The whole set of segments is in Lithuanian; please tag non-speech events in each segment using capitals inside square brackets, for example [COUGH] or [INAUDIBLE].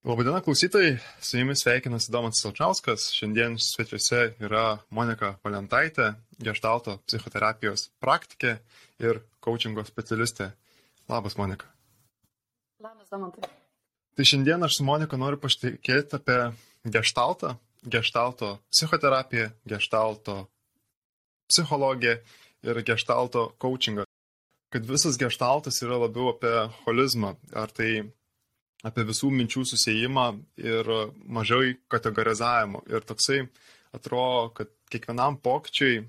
Labadiena klausytojai, su jumis sveikinasi Domas Salčiauskas. Šiandien svečiuose yra Monika Valentaitė, gestalto psichoterapijos praktikė ir coachingo specialistė. Labas, Monika. Labas, Domantai. Tai šiandien aš su Monika noriu pašnekėti apie gestaltą, gestalto psichoterapiją, gestalto psichologiją ir gestalto coachingą. Kad visas gestaltas yra labiau apie holizmą, ar tai apie visų minčių susijimą ir mažiau kategorizavimo. Ir toksai atrodo, kad kiekvienam pokyčiui,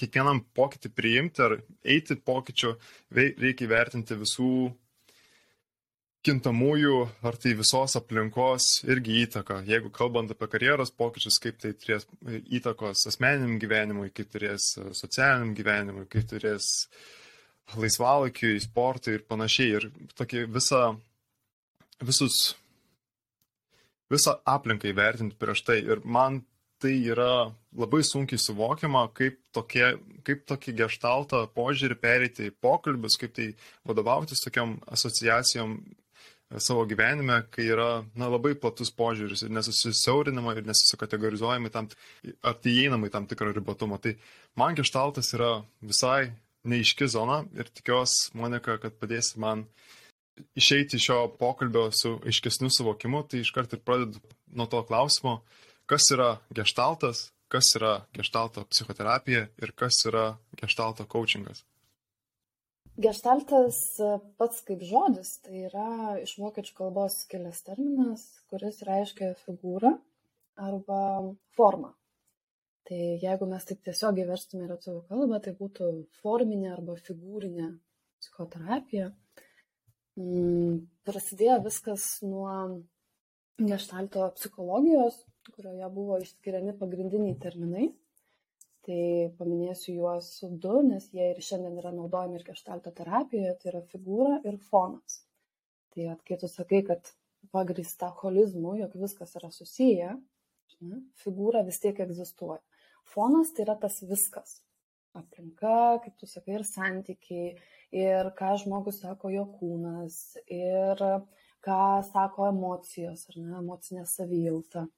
kiekvienam pokytį priimti ar eiti pokyčiu, reikia vertinti visų kintamųjų ar tai visos aplinkos irgi įtaką. Jeigu kalbant apie karjeros pokyčius, kaip tai turės įtakos asmeniniam gyvenimui, kaip turės socialiniam gyvenimui, kaip turės uh, laisvalaikiui, sportui ir panašiai. Ir tokį visą, visus, visą aplinką įvertinti prieš tai. Ir man tai yra labai sunkiai suvokiama, kaip, tokie, kaip tokį gestaltą požiūrį perėti į pokalbius, kaip tai vadovautis tokiam asociacijom savo gyvenime, kai yra na, labai platus požiūris ir nesusisiaurinama ir nesusikategorizuojama tam, ar tai įeinama į tam tikrą ribotumą. Tai man gestaltas yra visai neiški zona ir tikiuosi, Monika, kad padėsi man išeiti iš šio pokalbio su aiškesniu suvokimu. Tai iškart ir pradedu nuo to klausimo, kas yra gestaltas, kas yra gestalto psichoterapija ir kas yra gestalto coachingas. Gestaltas pats kaip žodis, tai yra iš vokiečių kalbos kilęs terminas, kuris reiškia figūrą arba formą. Tai jeigu mes taip tiesiog įverstume į lietuvių kalbą, tai būtų forminė arba figūrinė psichoterapija. Mm, prasidėjo viskas nuo gestalto psichologijos, kurioje buvo išskiriami pagrindiniai terminai. Tai paminėsiu juos du, nes jie ir šiandien yra naudojami ir gestalto terapijoje, tai yra figūra ir fonas. Tai kai tu sakai, kad pagrįsta holizmu, jog viskas yra susiję, figūra vis tiek egzistuoja. Fonas tai yra tas viskas. Aplinka, kaip tu sakai, ir santykiai, ir ką žmogus sako jo kūnas, ir ką sako emocijos, ar ne, emocinė savijauta.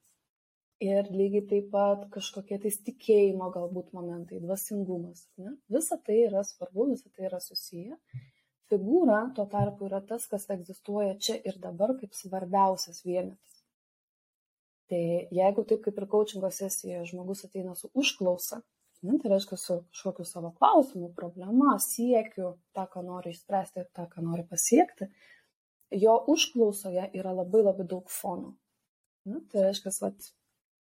Ir lygiai taip pat kažkokie tai tikėjimo galbūt momentai, dvasingumas. Ne? Visa tai yra svarbu, visa tai yra susiję. Figūra tuo tarpu yra tas, kas egzistuoja čia ir dabar kaip svarbiausias vienetas. Tai jeigu taip kaip ir coachingo sesijoje žmogus ateina su užklausa, ne, tai reiškia su kažkokiu savo klausimu, problema, siekiu, tą, ką nori išspręsti ir tą, ką nori pasiekti, jo užklausoje yra labai labai daug fonų. Ne, tai reiškia, vat,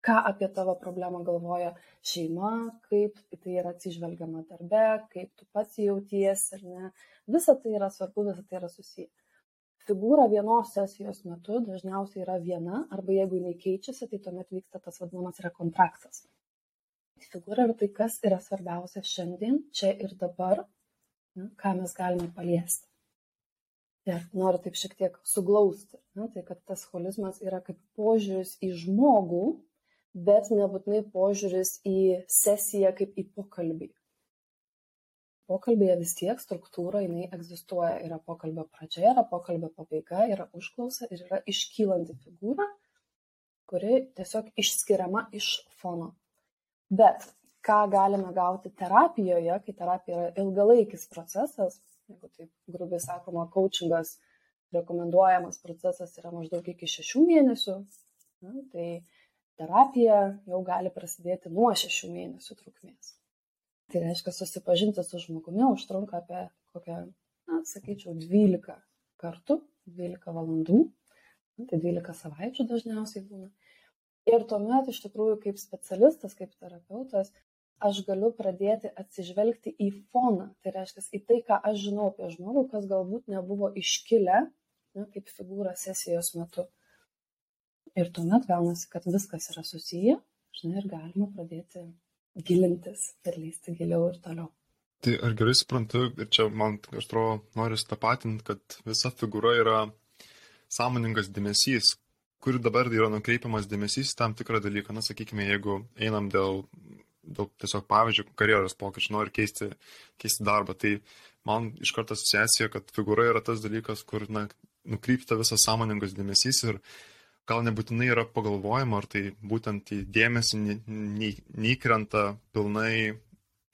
ką apie tavo problemą galvoja šeima, kaip tai yra atsižvelgiama darbe, kaip tu pats jautiesi ar ne. Visa tai yra svarbu, visa tai yra susiję figūra vienos sesijos metu dažniausiai yra viena, arba jeigu jinai keičiasi, tai tuomet vyksta tas vadinamas rekontraktas. Figūra yra tai, kas yra svarbiausia šiandien, čia ir dabar, ką mes galime paliesti. Ir noriu taip šiek tiek suglausti, ne, tai kad tas holizmas yra kaip požiūris į žmogų, bet nebūtinai požiūris į sesiją kaip į pokalbį pokalbyje vis tiek struktūra jinai egzistuoja. Yra pokalbio pradžia, yra pokalbio pabaiga, yra užklausa ir yra iškylanti figūra, kuri tiesiog išskiriama iš fono. Bet ką galime gauti terapijoje, kai terapija yra ilgalaikis procesas, jeigu taip grubiai sakoma, coachingas rekomenduojamas procesas yra maždaug iki šešių mėnesių, na, tai terapija jau gali prasidėti nuo šešių mėnesių trukmės. Tai reiškia, susipažinti su žmogumi užtrunka apie kokią, na, sakyčiau, 12 kartų, 12 valandų, tai 12 savaičių dažniausiai būna. Ir tuomet iš tikrųjų kaip specialistas, kaip terapeutas, aš galiu pradėti atsižvelgti į foną, tai reiškia į tai, ką aš žinau apie žmogų, kas galbūt nebuvo iškilę, na, kaip figūra sesijos metu. Ir tuomet gaunasi, kad viskas yra susiję, žinai, ir galima pradėti gilintis ir lysti giliau ir toliau. Tai ar gerai suprantu, ir čia man atrodo noriu tapatinti, kad visa figūra yra sąmoningas dėmesys, kur dabar yra nukreipiamas dėmesys tam tikrą dalyką. Na, sakykime, jeigu einam dėl, dėl tiesiog pavyzdžių, karjeros pokyčių, nori keisti, keisti darbą, tai man iš karto asociacija, kad figūra yra tas dalykas, kur na, nukrypta visas sąmoningas dėmesys ir gal nebūtinai yra pagalvojama, ar tai būtent į dėmesį neįkrenta pilnai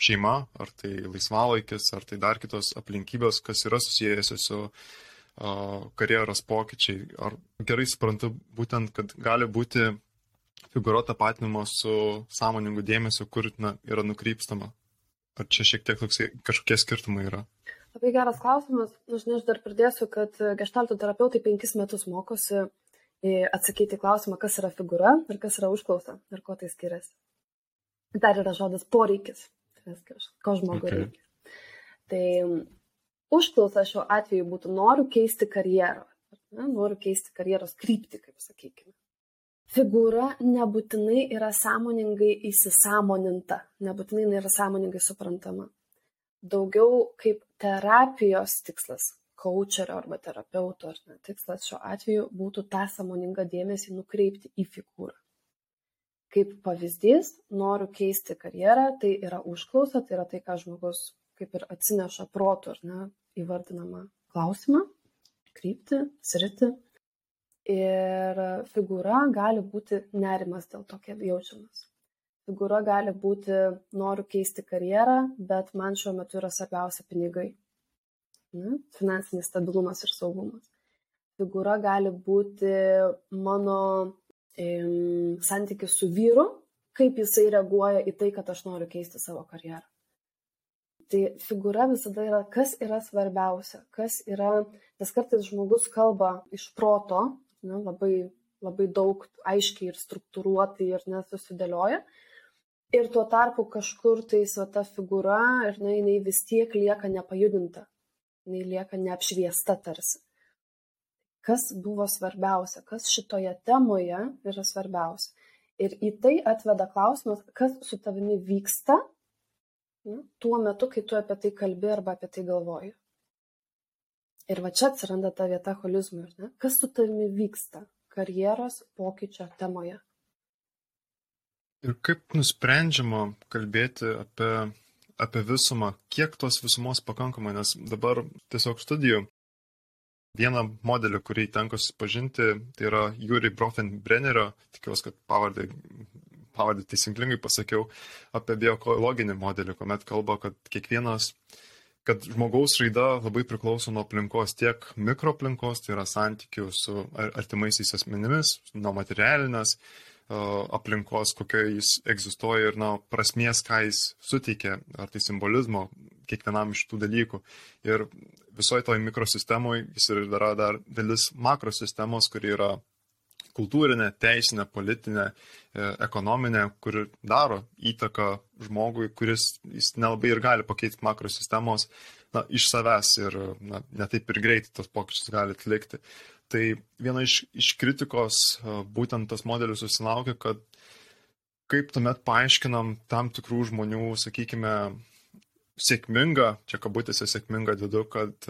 šeima, ar tai laisvalaikis, ar tai dar kitos aplinkybės, kas yra susijęs su uh, karjeros pokyčiai. Ar gerai suprantu būtent, kad gali būti figūra tapatinimo su sąmoningu dėmesiu, kur na, yra nukrypstama. Ar čia šiek tiek toksai kažkokie skirtumai yra? Labai geras klausimas. Žinai, aš dar pridėsiu, kad gestalto terapeutai penkis metus mokosi atsakyti klausimą, kas yra figūra ir kas yra užklausa ir kuo tai skiriasi. Dar yra žodis poreikis, viskas, ko žmogui okay. reikia. Tai užklausa šiuo atveju būtų noriu keisti karjerą, ne, noriu keisti karjeros kryptį, kaip sakykime. Figūra nebūtinai yra sąmoningai įsisamoninta, nebūtinai yra sąmoningai suprantama daugiau kaip terapijos tikslas, kočerio arba terapeuto ar ne tikslas šiuo atveju būtų tą samoningą dėmesį nukreipti į figūrą. Kaip pavyzdys, noriu keisti karjerą, tai yra užklausa, tai yra tai, ką žmogus kaip ir atsineša protų ar ne įvardinamą klausimą, kryptį, sritį. Ir figūra gali būti nerimas dėl to, kaip jaučiamas figūra gali būti noriu keisti karjerą, bet man šiuo metu yra svarbiausia pinigai. Ne? Finansinis stabilumas ir saugumas. Figūra gali būti mano im, santykis su vyru, kaip jisai reaguoja į tai, kad aš noriu keisti savo karjerą. Tai figūra visada yra, kas yra svarbiausia, kas yra, nes kartais žmogus kalba iš proto, ne, labai, labai daug aiškiai ir struktūruotai ir nesusidėlioja, Ir tuo tarpu kažkur tais va ta figūra, ir na, jinai vis tiek lieka nepajudinta, jinai lieka neapšviesta tarsi. Kas buvo svarbiausia, kas šitoje temoje yra svarbiausia. Ir į tai atveda klausimas, kas su tavimi vyksta na, tuo metu, kai tu apie tai kalbi arba apie tai galvoji. Ir va čia atsiranda ta vieta holizmui, kas su tavimi vyksta karjeros pokyčio temoje. Ir kaip nusprendžiama kalbėti apie, apie visumą, kiek tos visumos pakankama, nes dabar tiesiog studijų vieną modelį, kurį tenka susipažinti, tai yra Jūri Brofenbrennerio, tikiuosi, kad pavardė, pavardė teisingai pasakiau, apie biokologinį modelį, kuomet kalba, kad kiekvienas kad žmogaus raida labai priklauso nuo aplinkos tiek mikroaplinkos, tai yra santykių su artimaisiais asmenimis, nuo materialinės, aplinkos, kokioje jis egzistuoja ir, na, prasmės, ką jis suteikia, ar tai simbolizmo kiekvienam iš tų dalykų. Ir visoje toje mikrosistemoje jis yra dar dalis makrosistemos, kuri yra kultūrinė, teisinė, politinė, e, ekonominė, kuri daro įtaką žmogui, kuris jis nelabai ir gali pakeisti makrosistemos na, iš savęs ir na, netaip ir greitai tos pokyčius gali atlikti. Tai viena iš, iš kritikos būtent tas modelis susilaukia, kad kaip tuomet paaiškinam tam tikrų žmonių, sakykime, sėkmingą, čia kabutėse sėkmingą dedu, kad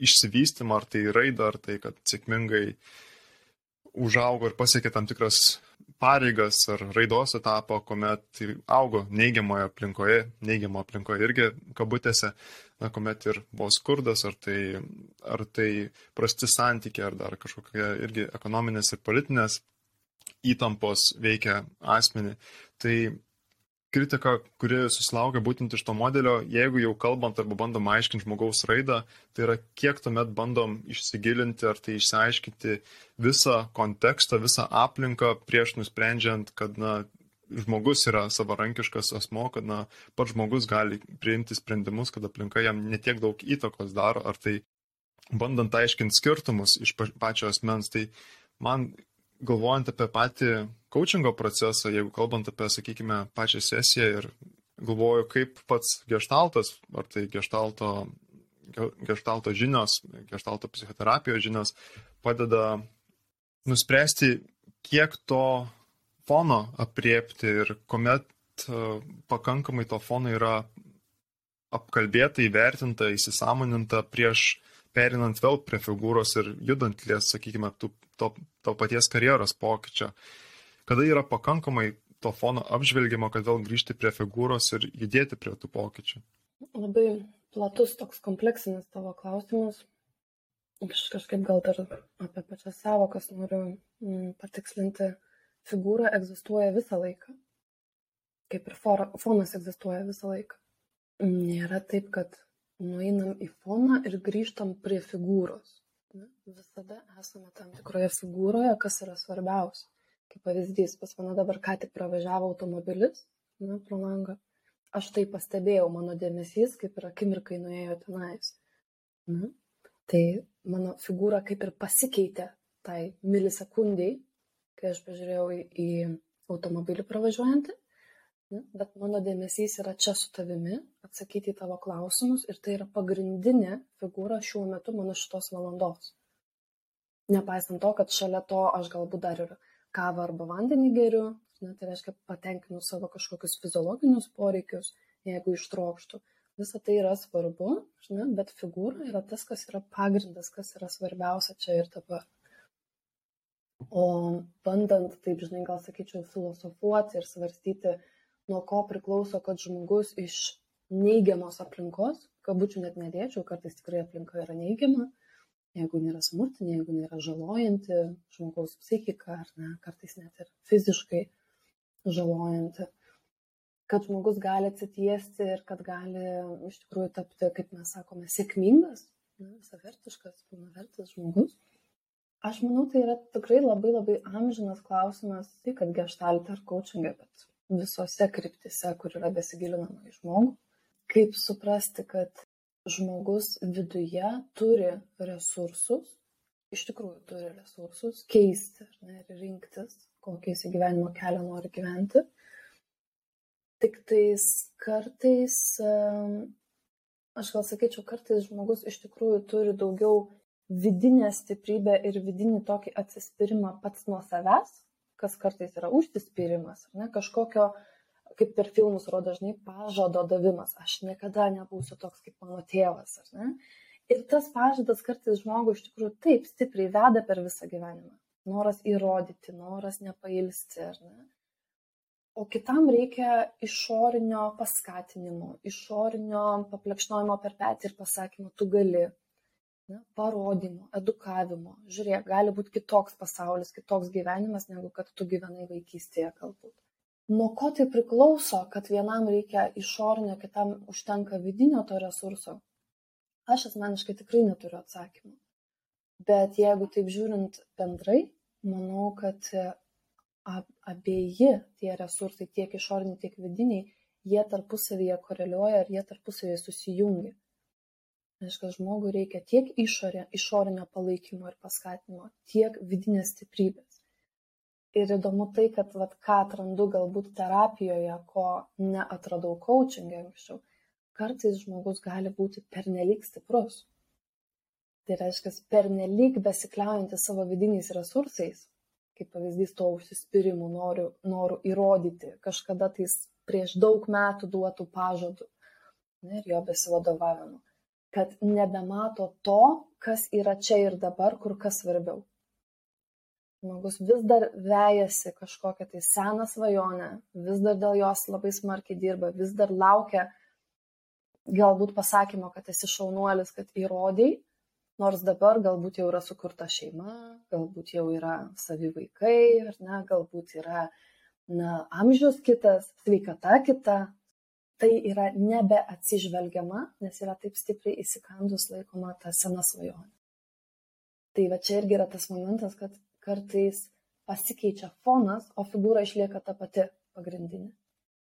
išsivystymą, ar tai raidą, ar tai, kad sėkmingai užaugo ir pasiekė tam tikras pareigas ar raidos etapą, kuomet augo neigiamoje aplinkoje, neigiamo aplinkoje irgi kabutėse, na, kuomet ir buvo skurdas, ar tai, ar tai prasti santykiai, ar dar kažkokie irgi ekonominės ir politinės įtampos veikia asmenį. Tai kritika, kuri susilaukia būtent iš to modelio, jeigu jau kalbant arba bandom aiškinti žmogaus raidą, tai yra kiek tuomet bandom išsigilinti ar tai išsiaiškinti visą kontekstą, visą aplinką prieš nusprendžiant, kad na, žmogus yra savarankiškas asmo, kad na, pats žmogus gali priimti sprendimus, kad aplinka jam netiek daug įtakos daro, ar tai bandant aiškinti skirtumus iš pačio asmens, tai man galvojant apie patį coachingo procesą, jeigu kalbant apie, sakykime, pačią sesiją ir galvoju, kaip pats gestaltas, ar tai gestalto, gestalto žinios, gestalto psichoterapijos žinios padeda nuspręsti, kiek to fono apriepti ir kuomet e, pakankamai to fono yra apkalbėta, įvertinta, įsisamoninta prieš perinant vėl prie figūros ir judant lės, sakykime, tų to, to paties karjeros pokyčio. Kada yra pakankamai to fono apžvelgiamo, kad vėl grįžti prie figūros ir judėti prie tų pokyčių? Labai platus toks kompleksinis tavo klausimas. aš kažkaip gal dar apie pačias savokas noriu mm, patikslinti. Figūra egzistuoja visą laiką, kaip ir fonas egzistuoja visą laiką. Nėra taip, kad nueinam į foną ir grįžtam prie figūros. Visada esame tam tikroje figūroje, kas yra svarbiausia. Kaip pavyzdys, pas mane dabar ką tik pravažiavo automobilis ne, pro langą. Aš tai pastebėjau, mano dėmesys kaip ir akimirkai nuėjo tenais. Ne? Tai mano figūra kaip ir pasikeitė tai milisekundžiai, kai aš pažiūrėjau į, į automobilį pravažiuojantį, bet mano dėmesys yra čia su tavimi, atsakyti į tavo klausimus ir tai yra pagrindinė figūra šiuo metu mano šitos valandos. Nepaisant to, kad šalia to aš galbūt dar ir kavą arba vandenį geriu, ne, tai reiškia patenkinu savo kažkokius fiziologinius poreikius, jeigu ištrokštų visa tai yra svarbu, žinai, bet figūra yra tas, kas yra pagrindas, kas yra svarbiausia čia ir dabar. O bandant, taip žinai, gal sakyčiau, filosofuoti ir svarstyti, nuo ko priklauso, kad žmogus iš neigiamos aplinkos, kabučių net nedėčiau, kartais tikrai aplinka yra neigiama, jeigu nėra smurtinė, jeigu nėra žalojanti žmogaus psichika, ar ne, kartais net ir fiziškai žalojanti kad žmogus gali atsitiesti ir kad gali iš tikrųjų tapti, kaip mes sakome, sėkmingas, visavertiškas, pilnavertis žmogus. Aš manau, tai yra tikrai labai labai amžinas klausimas, tai kad geštaltė ar coachingė, bet visose kryptise, kur yra besigilinama į žmogų, kaip suprasti, kad žmogus viduje turi resursus, iš tikrųjų turi resursus keisti ne, ir rinktis, kokį jis gyvenimo kelią nori gyventi. Tiktais kartais, aš gal sakyčiau, kartais žmogus iš tikrųjų turi daugiau vidinę stiprybę ir vidinį tokį atsispyrimą pats nuo savęs, kas kartais yra užsispyrimas, ne, kažkokio, kaip per filmus rodo dažnai, pažado davimas. Aš niekada nebūsiu toks kaip mano tėvas, ar ne? Ir tas pažadas kartais žmogų iš tikrųjų taip stipriai veda per visą gyvenimą. Noras įrodyti, noras nepailsti, ar ne? o kitam reikia išorinio paskatinimo, išorinio paplekšnojimo per petį ir pasakymo, tu gali, ne, parodymo, edukavimo. Žiūrėk, gali būti kitoks pasaulis, kitoks gyvenimas, negu kad tu gyvenai vaikystėje galbūt. Nuo ko tai priklauso, kad vienam reikia išorinio, kitam užtenka vidinio to resurso? Aš asmeniškai tikrai neturiu atsakymų. Bet jeigu taip žiūrint bendrai, manau, kad abieji tie resursai, tiek išoriniai, tiek vidiniai, jie tarpusavyje koreliuoja ir jie tarpusavyje susijungia. Reiškia, žmogui reikia tiek išorė, išorinio palaikymo ir paskatinimo, tiek vidinės stiprybės. Ir įdomu tai, kad vat, ką atrandu galbūt terapijoje, ko neatradau coachingė anksčiau, kartais žmogus gali būti pernelyg stiprus. Tai reiškia, pernelyg besikliaujantis savo vidiniais resursais, kaip pavyzdys to užsispyrimu, noriu, noriu įrodyti kažkada tais prieš daug metų duotų pažadų ne, ir jo besivadovavimu, kad nebemato to, kas yra čia ir dabar, kur kas svarbiau. Žmogus vis dar vejasi kažkokią tai seną svajonę, vis dar dėl jos labai smarkiai dirba, vis dar laukia galbūt pasakymo, kad esi šaunuolis, kad įrodai, nors dabar galbūt jau yra sukurta šeima, galbūt jau yra savi vaikai, ar ne, galbūt yra na, amžius kitas, sveikata kita, tai yra nebeatsižvelgiama, nes yra taip stipriai įsikandus laikoma ta sena svajonė. Tai va čia irgi yra tas momentas, kad kartais pasikeičia fonas, o figūra išlieka ta pati pagrindinė.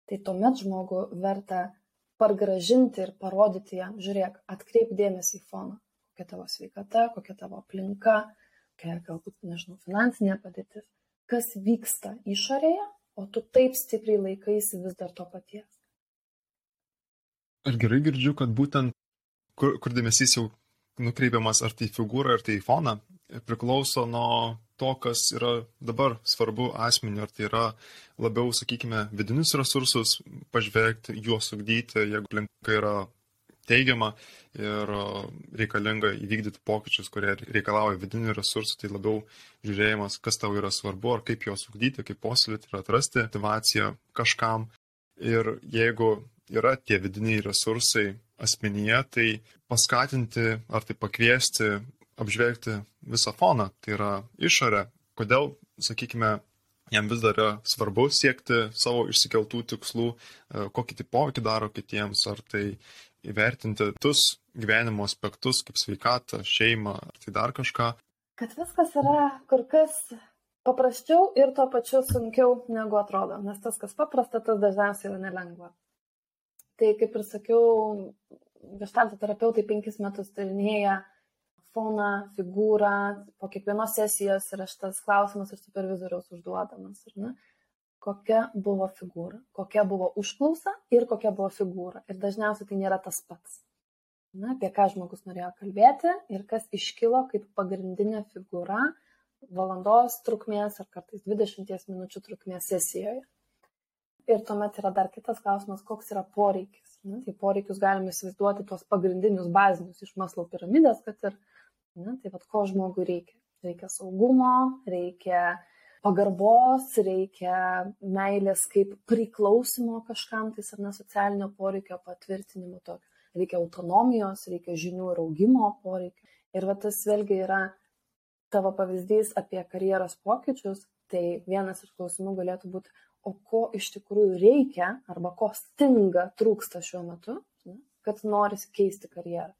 Tai tuomet žmogų verta pargražinti ir parodyti jam, žiūrėk, atkreip dėmesį į foną kokia tavo sveikata, kokia tavo aplinka, kokia galbūt, nežinau, finansinė padėtis, kas vyksta išorėje, o tu taip stipriai laikaisi vis dar to paties. Aš gerai girdžiu, kad būtent kur, kur dėmesys jau nukreipiamas ar tai figūrą, ar tai foną, priklauso nuo to, kas yra dabar svarbu asmeniu, ar tai yra labiau, sakykime, vidinius resursus, pažvelgti, juos ugdyti, jeigu aplinka yra teigiama ir reikalinga įvykdyti pokyčius, kurie reikalauja vidinių resursų, tai labiau žiūrėjimas, kas tau yra svarbu, ar kaip juos ugdyti, kaip puoselėti ir atrasti motivaciją kažkam. Ir jeigu yra tie vidiniai resursai asmenyje, tai paskatinti ar tai pakviesti apžvelgti visą foną, tai yra išorę, kodėl, sakykime, jam vis dar yra svarbu siekti savo išsikeltų tikslų, e, kokį tai poveikį daro kitiems, ar tai įvertinti tus gyvenimo aspektus kaip sveikatą, šeimą, ar tai dar kažką. Kad viskas yra kur kas paprasčiau ir tuo pačiu sunkiau negu atrodo, nes tas, kas paprasta, tas dažniausiai yra nelengva. Tai kaip ir sakiau, gestalto terapeutai penkis metus tyrinėja foną, figūrą, po kiekvienos sesijos yra šitas klausimas iš supervizoriaus užduodamas. Ne? Kokia buvo figūra, kokia buvo užklausa ir kokia buvo figūra. Ir dažniausiai tai nėra tas pats. Na, apie ką žmogus norėjo kalbėti ir kas iškilo kaip pagrindinė figūra valandos trukmės ar kartais 20 minučių trukmės sesijoje. Ir tuomet yra dar kitas klausimas, koks yra poreikis. Ne? Tai poreikius galime įsivaizduoti tuos pagrindinius bazinius iš maslau piramidės, kad ir, ne, tai vad ko žmogui reikia. Reikia saugumo, reikia pagarbos, reikia meilės kaip priklausimo kažkam, tai ar ne socialinio poreikio patvirtinimo tokio. Reikia autonomijos, reikia žinių ir augimo poreikio. Ir va tas vėlgi yra tavo pavyzdys apie karjeros pokyčius, tai vienas iš klausimų galėtų būti, o ko iš tikrųjų reikia arba ko stinga, trūksta šiuo metu, kad norisi keisti karjerą.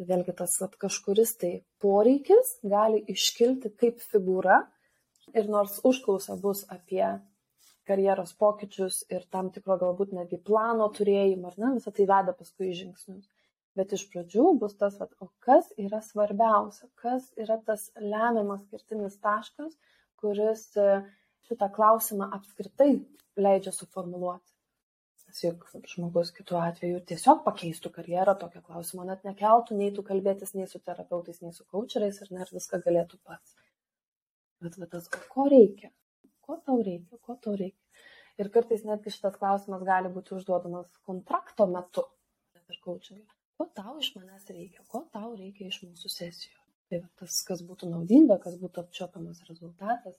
Vėlgi tas at, kažkuris tai poreikis gali iškilti kaip figūra ir nors užklausa bus apie karjeros pokyčius ir tam tikro galbūt netgi plano turėjimą, ar ne, visą tai veda paskui žingsnius. Bet iš pradžių bus tas, vat, o kas yra svarbiausia, kas yra tas lemiamas skirtinis taškas, kuris šitą klausimą apskritai leidžia suformuluoti. Nes juk žmogus kitu atveju tiesiog pakeistų karjerą, tokio klausimo net nekeltų, nei tu kalbėtis nei su terapeutais, nei su coacheriais ir net viską galėtų pats. Bet va, tas, ko reikia, ko tau reikia, ko tau reikia. Ir kartais netgi šitas klausimas gali būti užduodamas kontrakto metu, net ir coachingui ko tau iš manęs reikia, ko tau reikia iš mūsų sesijų. Tai va, tas, kas būtų naudinga, kas būtų apčiopiamas rezultatas.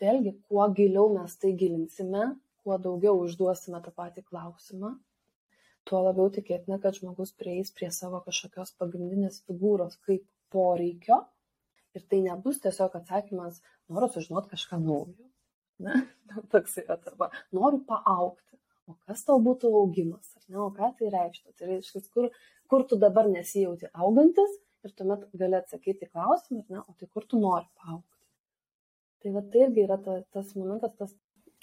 Vėlgi, kuo giliau mes tai gilinsime, kuo daugiau užduosime tą patį klausimą, tuo labiau tikėtina, kad žmogus prieis prie savo kažkokios pagrindinės figūros kaip poreikio ir tai nebus tiesiog atsakymas, noriu sužinoti kažką naujo. Ne? [LAUGHS] Toks yra, arba noriu paaukti. O kas tau būtų augimas, ar ne, o ką tai reikštų? Tai reiškia, kur, kur tu dabar nesijauti augantis ir tuomet gali atsakyti klausimą, ne, o tai kur tu nori paaukti. Tai va tai irgi yra ta, tas momentas, tas,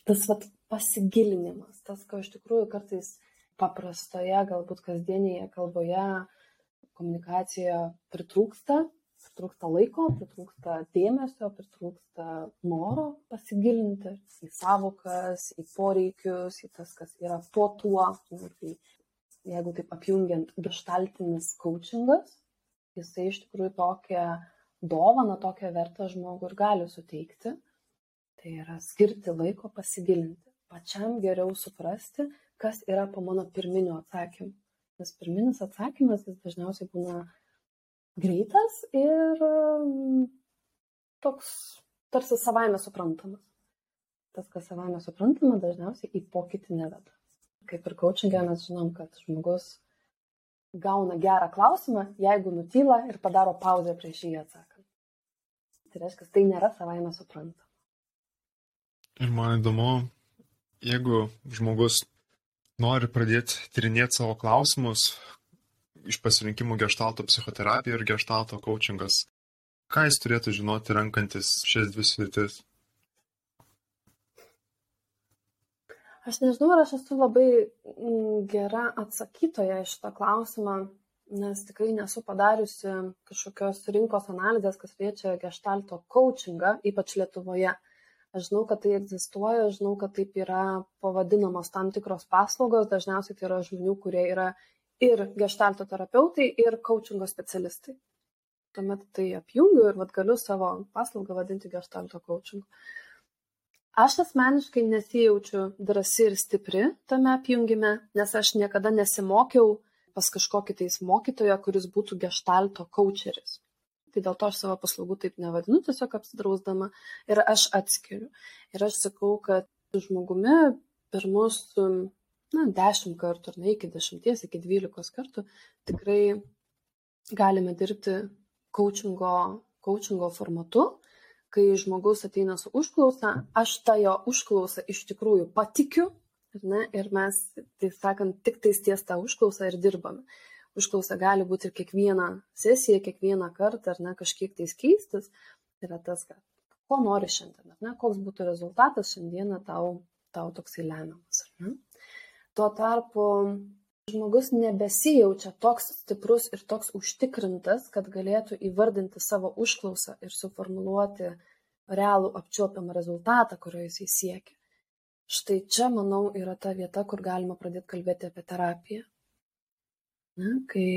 tas va, pasigilinimas, tas, ko iš tikrųjų kartais paprastoje, galbūt kasdienėje kalboje, komunikacijoje pritrūksta, pritrūksta laiko, pritrūksta dėmesio, pritrūksta noro pasigilinti į savokas, į poreikius, į tas, kas yra po tuo, į jeigu taip apjungiant, gestaltinis coachingas, jisai iš tikrųjų tokią dovaną, tokią vertę žmogui ir gali suteikti. Tai yra skirti laiko pasigilinti, pačiam geriau suprasti, kas yra po mano pirminio atsakymo. Nes pirminis atsakymas jis dažniausiai būna greitas ir mm, toks tarsi savaime suprantamas. Tas, kas savaime suprantama, dažniausiai į pokytį neveda kaip ir coachingė mes žinom, kad žmogus gauna gerą klausimą, jeigu nutyla ir padaro pauzę prieš jį atsakant. Tai reiškia, tai nėra savaime suprantama. Ir man įdomu, jeigu žmogus nori pradėti tyrinėti savo klausimus iš pasirinkimų gestalto psichoterapija ir gestalto coachingas, ką jis turėtų žinoti renkantis šias dvi sritis? Aš nežinau, ar aš esu labai mm, gera atsakytoja šitą klausimą, nes tikrai nesu padariusi kažkokios rinkos analizės, kas liečia gestalto coachingą, ypač Lietuvoje. Aš žinau, kad tai egzistuoja, žinau, kad taip yra pavadinamos tam tikros paslaugos, dažniausiai tai yra žmonių, kurie yra ir gestalto terapeutai, ir coachingo specialistai. Tuomet tai apjungiu ir vad galiu savo paslaugą vadinti gestalto coachingu. Aš asmeniškai nesijaučiu drąsi ir stipri tame apjungime, nes aš niekada nesimokiau pas kažkokį tais mokytoją, kuris būtų gestalto coacheris. Tai dėl to aš savo paslaugų taip nevadinu, tiesiog apsidrausdama ir aš atskiriu. Ir aš sakau, kad žmogumi pirmus, na, dešimt kartų, ar ne, iki dešimties, iki dvylikos kartų tikrai galime dirbti coachingo, coachingo formatu, kai žmogus ateina su užklausa, aš tą jo užklausą iš tikrųjų patikiu ne, ir mes, tai sakant, tik tais ties tą užklausą ir dirbame. Užklausa gali būti ir kiekvieną sesiją, kiekvieną kartą, ar ne, kažkiek tais keistis. Tai yra tas, kad ko nori šiandien, ar ne, koks būtų rezultatas šiandieną tau, tau toksai lemiamas. Tuo tarpu žmogus nebesijaučia toks stiprus ir toks užtikrintas, kad galėtų įvardinti savo užklausą ir suformuluoti realų apčiuopiamą rezultatą, kurio jisai siekia. Štai čia, manau, yra ta vieta, kur galima pradėti kalbėti apie terapiją. Na, kai,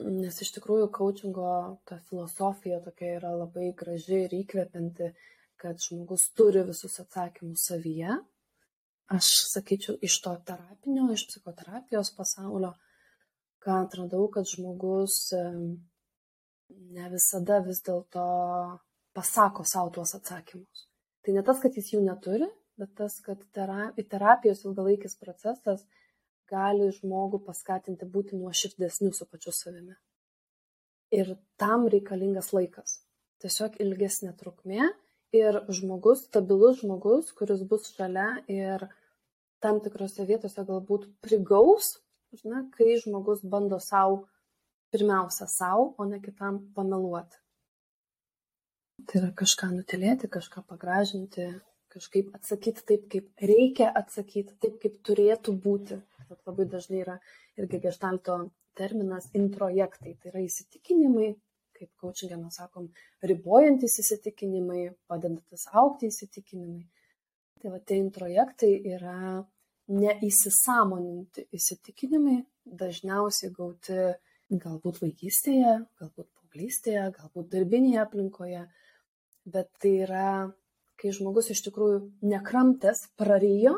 nes iš tikrųjų coachingo ta filosofija tokia yra labai graži ir įkvepianti, kad žmogus turi visus atsakymus savyje, aš sakyčiau, iš to terapinio, iš psichoterapijos pasaulio, ką atradau, kad žmogus ne visada vis dėlto pasako savo tuos atsakymus. Tai ne tas, kad jis jų neturi, bet tas, kad terapijos ilgalaikis procesas gali žmogų paskatinti būti nuoširdesniu su pačiu savimi. Ir tam reikalingas laikas. Tiesiog ilgesnė trukmė ir žmogus, stabilus žmogus, kuris bus šalia ir tam tikrose vietose galbūt prigaus, ne, kai žmogus bando savo, pirmiausia savo, o ne kitam pameluoti. Tai yra kažką nutilėti, kažką pagražinti, kažkaip atsakyti taip, kaip reikia atsakyti, taip, kaip turėtų būti. Bet labai dažnai yra irgi gestalto terminas introjektai, tai yra įsitikinimai, kaip coachingė mes sakom, ribojantis įsitikinimai, padedantis aukti įsitikinimai. Tai va, tie introjektai yra neįsisamoninti įsitikinimai, dažniausiai gauti galbūt vaikystėje, galbūt paauglystėje, galbūt darbinėje aplinkoje, bet tai yra, kai žmogus iš tikrųjų nekramtęs prarijo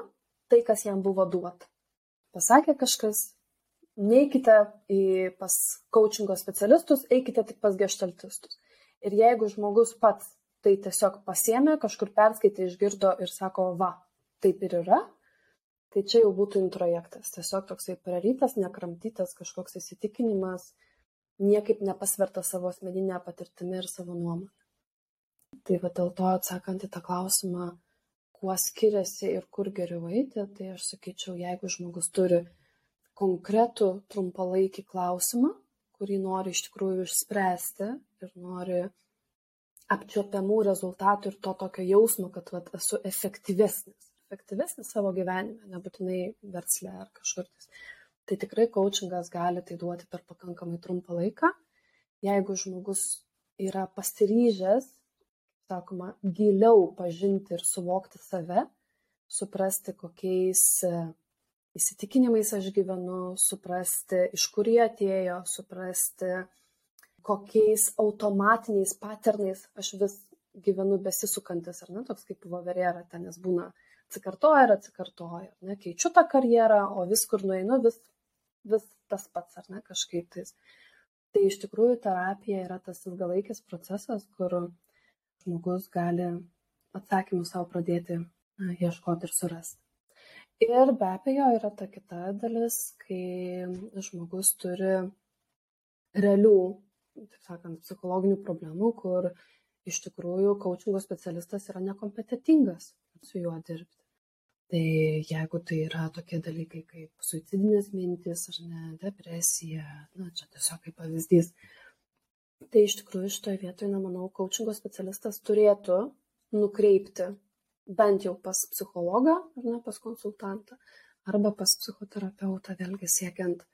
tai, kas jam buvo duota. Pasakė kažkas, neikite į pas coachingo specialistus, eikite tik pas gestaltistus. Ir jeigu žmogus pats tai tiesiog pasiemė, kažkur perskaitė, išgirdo ir sako, va, taip ir yra, tai čia jau būtų introjektas. Tiesiog toksai prarytas, nekramtytas kažkoks įsitikinimas, niekaip nepasverta savo asmeninę patirtimį ir savo nuomonę. Tai va dėl to atsakant į tą klausimą, kuo skiriasi ir kur geriau eiti, tai aš sakyčiau, jeigu žmogus turi konkretų trumpalaikį klausimą, kurį nori iš tikrųjų išspręsti ir nori apčiopiamų rezultatų ir to tokio jausmo, kad vat, esu efektyvesnis. Efektyvesnis savo gyvenime, nebūtinai verslė ar kažkur. Tai tikrai coachingas gali tai duoti per pakankamai trumpą laiką. Jeigu žmogus yra pasiryžęs, sakoma, giliau pažinti ir suvokti save, suprasti, kokiais įsitikinimais aš gyvenu, suprasti, iš kur jie atėjo, suprasti, kokiais automatiniais paternais aš vis gyvenu besisukantis, ar ne, toks kaip voverėra, ten jis būna atsikartoja ir atsikartoja, ar ne, keičiu tą karjerą, o vis kur nueinu, vis, vis tas pats, ar ne, kažkaip tais. Tai iš tikrųjų terapija yra tas ilgalaikis procesas, kur žmogus gali atsakymų savo pradėti ieškoti ir surasti. Ir be abejo yra ta kita dalis, kai žmogus turi realių taip sakant, psichologinių problemų, kur iš tikrųjų coachingo specialistas yra nekompetitingas su juo dirbti. Tai jeigu tai yra tokie dalykai kaip suicidinės mintis ar ne, depresija, na čia tiesiog kaip pavyzdys, tai iš tikrųjų šitoje vietoje, na manau, coachingo specialistas turėtų nukreipti bent jau pas psichologą ar ne pas konsultantą arba pas psichoterapeutą, vėlgi siekiant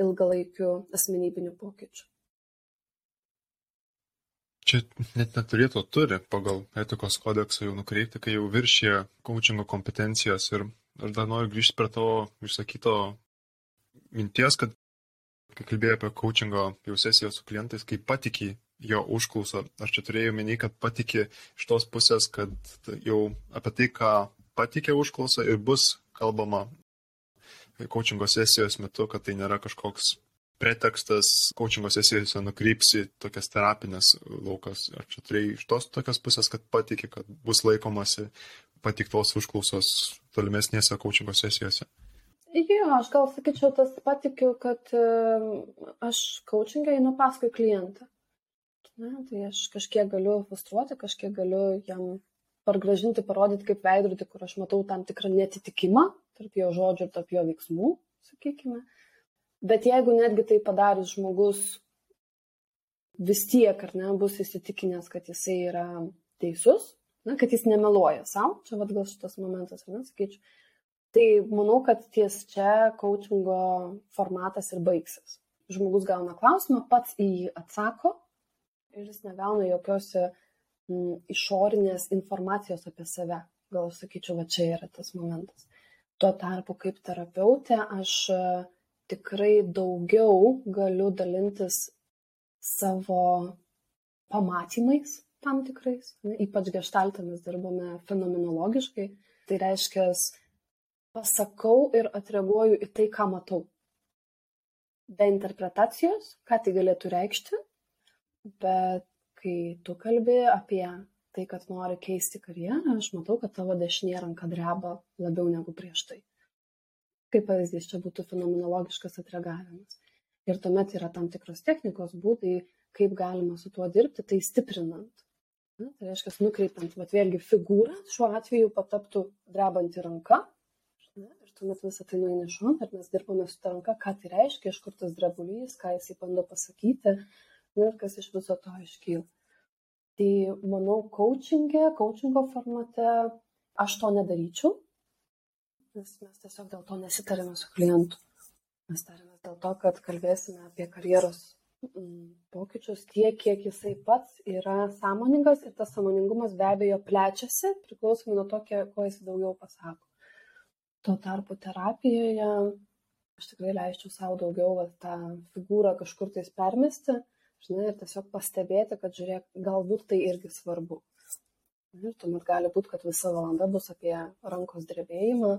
ilgalaikių asmenybinių pokyčių. Čia net neturėtų turi pagal etikos kodeksą jau nukreipti, kai jau viršė coachingo kompetencijas. Ir aš dar noriu grįžti prie to išsakyto minties, kad kai kalbėjai apie coachingo jau sesiją su klientais, kai patikė jo užklausą, aš čia turėjau menį, kad patikė iš tos pusės, kad jau apie tai, ką patikė užklausą ir bus kalbama coachingo sesijos metu, kad tai nėra kažkoks pretekstas coachingo sesijose nukrypsi tokias terapinės laukas. Ar čia turėjai iš tos tokios pusės, kad patikė, kad bus laikomasi patiktos užklausos tolimesnėse coachingo sesijose? Jo, aš gal sakyčiau, tas patikiu, kad aš coachingą einu paskui klientą. Ne, tai aš kažkiek galiu frustruoti, kažkiek galiu jam pargražinti, parodyti kaip veidrodį, kur aš matau tam tikrą netitikimą tarp jo žodžių ir tarp jo veiksmų, sakykime. Bet jeigu netgi tai padarys žmogus vis tiek, ar ne, bus įsitikinęs, kad jisai yra teisus, na, kad jis nemeluoja savo, čia vad gal šitas momentas, ar ne, sakyčiau. Tai manau, kad ties čia coachingo formatas ir baigsis. Žmogus gauna klausimą, pats į jį atsako ir jis negauna jokios m, išorinės informacijos apie save. Gal aš sakyčiau, va čia yra tas momentas. Tuo tarpu kaip terapeutė aš tikrai daugiau galiu dalintis savo pamatymais tam tikrais. Ypač gestaltą mes dirbame fenomenologiškai. Tai reiškia, pasakau ir atreaguoju į tai, ką matau. Be interpretacijos, ką tai galėtų reikšti, bet kai tu kalbi apie tai, kad nori keisti karjerą, aš matau, kad tavo dešinė ranka dreba labiau negu prieš tai. Kaip pavyzdys, čia būtų fenomenologiškas atreagavimas. Ir tuomet yra tam tikros technikos būdai, kaip galima su tuo dirbti, tai stiprinant. Na, tai reiškia, nukreipiant, vat vėlgi figūrą, šiuo atveju pataptų drebanti ranka. Na, ir tuomet visą tai nueina šon, ir mes dirbame su ta ranka, ką tai reiškia, iš kur tas drebulys, ką jisai bando pasakyti, na, ir kas iš viso to iškyla. Tai manau, coachingė, coachingo formate aš to nedaryčiau, nes mes tiesiog dėl to nesitarėme su klientu. Mes tarėmės dėl to, kad kalbėsime apie karjeros mm, pokyčius tiek, kiek jisai pats yra sąmoningas ir tas sąmoningumas be abejo plečiasi, priklausomai nuo to, ko jis daugiau pasako. Tuo tarpu terapijoje aš tikrai leisčiau savo daugiau va, tą figūrą kažkur tais permesti, žinai, ir tiesiog pastebėti, kad žiūrėk, galbūt tai irgi svarbu. Ir tuomet gali būti, kad visa valanda bus apie rankos drebėjimą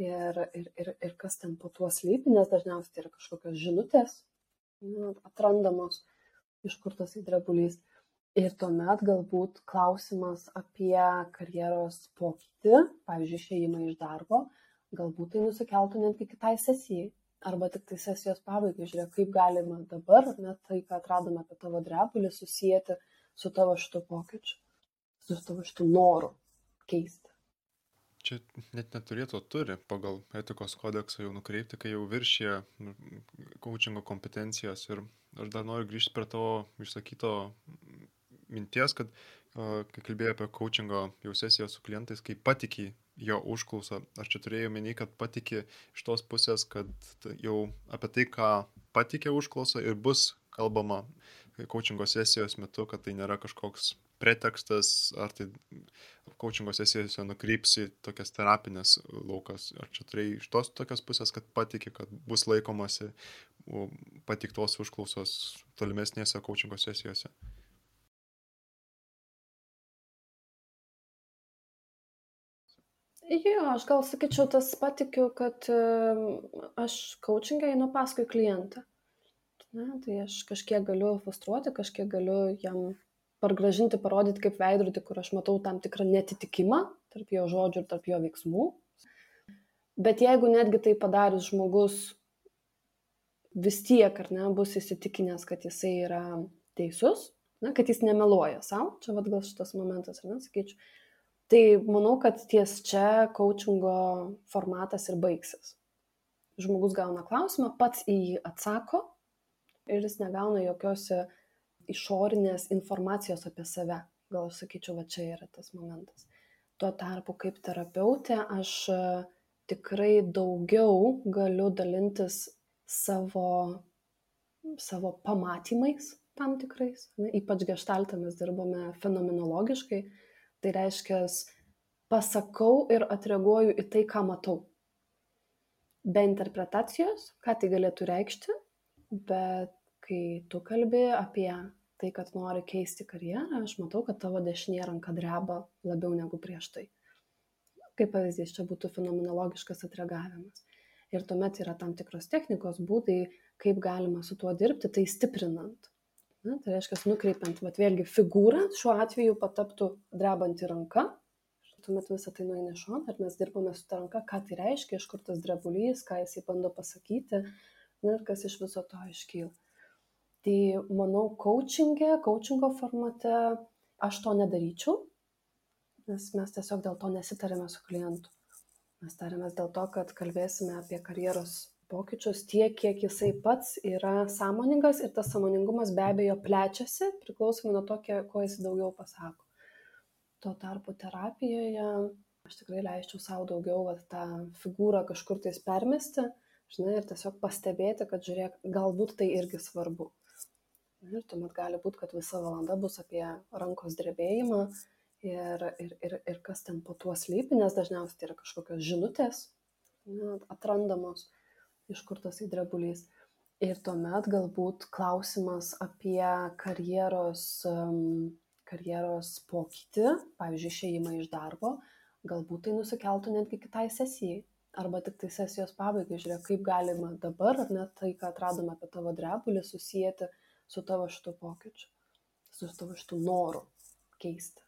ir, ir, ir, ir kas ten po tuo slypi, nes dažniausiai tai yra kažkokios žinutės nu, atrandamos, iš kur tas įdrebulys. Ir tuomet galbūt klausimas apie karjeros pokytį, pavyzdžiui, išėjimą iš darbo, galbūt tai nusikeltų netgi kitai sesijai. Arba tik tai sesijos pabaigai, žiūrėk, kaip galima dabar, net tai, ką atradome apie tavo drebulį, susijęti su tavo šitu pokyčiu su tavo šitų norų keisti. Čia net neturėtų turi pagal etikos kodeksą jau nukreipti, kai jau viršė coachingo kompetencijos. Ir aš dar noriu grįžti prie tavo išsakyto minties, kad kai kalbėjai apie coachingo jau sesiją su klientais, kai patikė jo užklausą, aš čia turėjau menį, kad patikė iš tos pusės, kad jau apie tai, ką patikė užklausą ir bus kalbama coachingo sesijos metu, kad tai nėra kažkoks pretekstas, ar tai coachingo sesijose nukrypsi tokias terapinės laukas, ar čia turėjai iš tos tokios pusės, kad patikė, kad bus laikomasi patiktos užklausos tolimesnėse coachingo sesijose. Jo, aš gal sakyčiau, tas patikiu, kad aš coachingą einu paskui klientą. Na, tai aš kažkiek galiu frustruoti, kažkiek galiu jam pargražinti, parodyti kaip veidrodį, kur aš matau tam tikrą netitikimą tarp jo žodžių ir tarp jo veiksmų. Bet jeigu netgi tai padarys žmogus vis tiek, ar ne, bus įsitikinęs, kad jisai yra teisus, na, kad jis nemeluoja savo, čia vad gal šitas momentas, ar ne, sakyčiau, tai manau, kad ties čia coachingo formatas ir baigsis. Žmogus gauna klausimą, pats į jį atsako ir jis negauna jokios išorinės informacijos apie save. Gal aš sakyčiau, va čia yra tas momentas. Tuo tarpu kaip terapeutė aš e, tikrai daugiau galiu dalintis savo, savo pamatymais tam tikrais. Ne, ypač gestaltą mes dirbame fenomenologiškai. Tai reiškia, pasakau ir atreaguoju į tai, ką matau. Be interpretacijos, ką tai galėtų reikšti, bet kai tu kalbi apie tai, kad nori keisti karjerą, aš matau, kad tavo dešinė ranka dreba labiau negu prieš tai. Kaip pavyzdys, čia būtų fenomenologiškas atreagavimas. Ir tuomet yra tam tikros technikos būdai, kaip galima su tuo dirbti, tai stiprinant. Na, tai reiškia, nukreipiant, bet vėlgi figūrą, šiuo atveju pataptų drebanti ranka, tuomet visą tai nueina šon ir mes dirbame su ta ranka, ką tai reiškia, iš kur tas drebulys, ką jisai bando pasakyti na, ir kas iš viso to iškyla. Tai manau, coachingė, coachingo formate aš to nedaryčiau, nes mes tiesiog dėl to nesitarėme su klientu. Mes tarėmės dėl to, kad kalbėsime apie karjeros pokyčius tiek, kiek jisai pats yra sąmoningas ir tas sąmoningumas be abejo plečiasi, priklausomai nuo to, ko jis daugiau pasako. Tuo tarpu terapijoje aš tikrai leisčiau savo daugiau va, tą figūrą kažkur tais permesti, žinai, ir tiesiog pastebėti, kad žiūrėk, galbūt tai irgi svarbu. Ir tuomet gali būti, kad visa valanda bus apie rankos drebėjimą ir, ir, ir, ir kas ten po tuo slypi, nes dažniausiai tai yra kažkokios žinutės na, atrandamos iš kur tas įdrebulys. Ir tuomet galbūt klausimas apie karjeros, karjeros pokytį, pavyzdžiui, išėjimą iš darbo, galbūt tai nusikeltų netgi kitai sesijai. Arba tik tai sesijos pabaigai, žiūrėk, kaip galima dabar, ar net tai, ką atradome apie tavo drebulį, susijęti su tavo šitų pokyčiu, su tavo šitų norų keisti.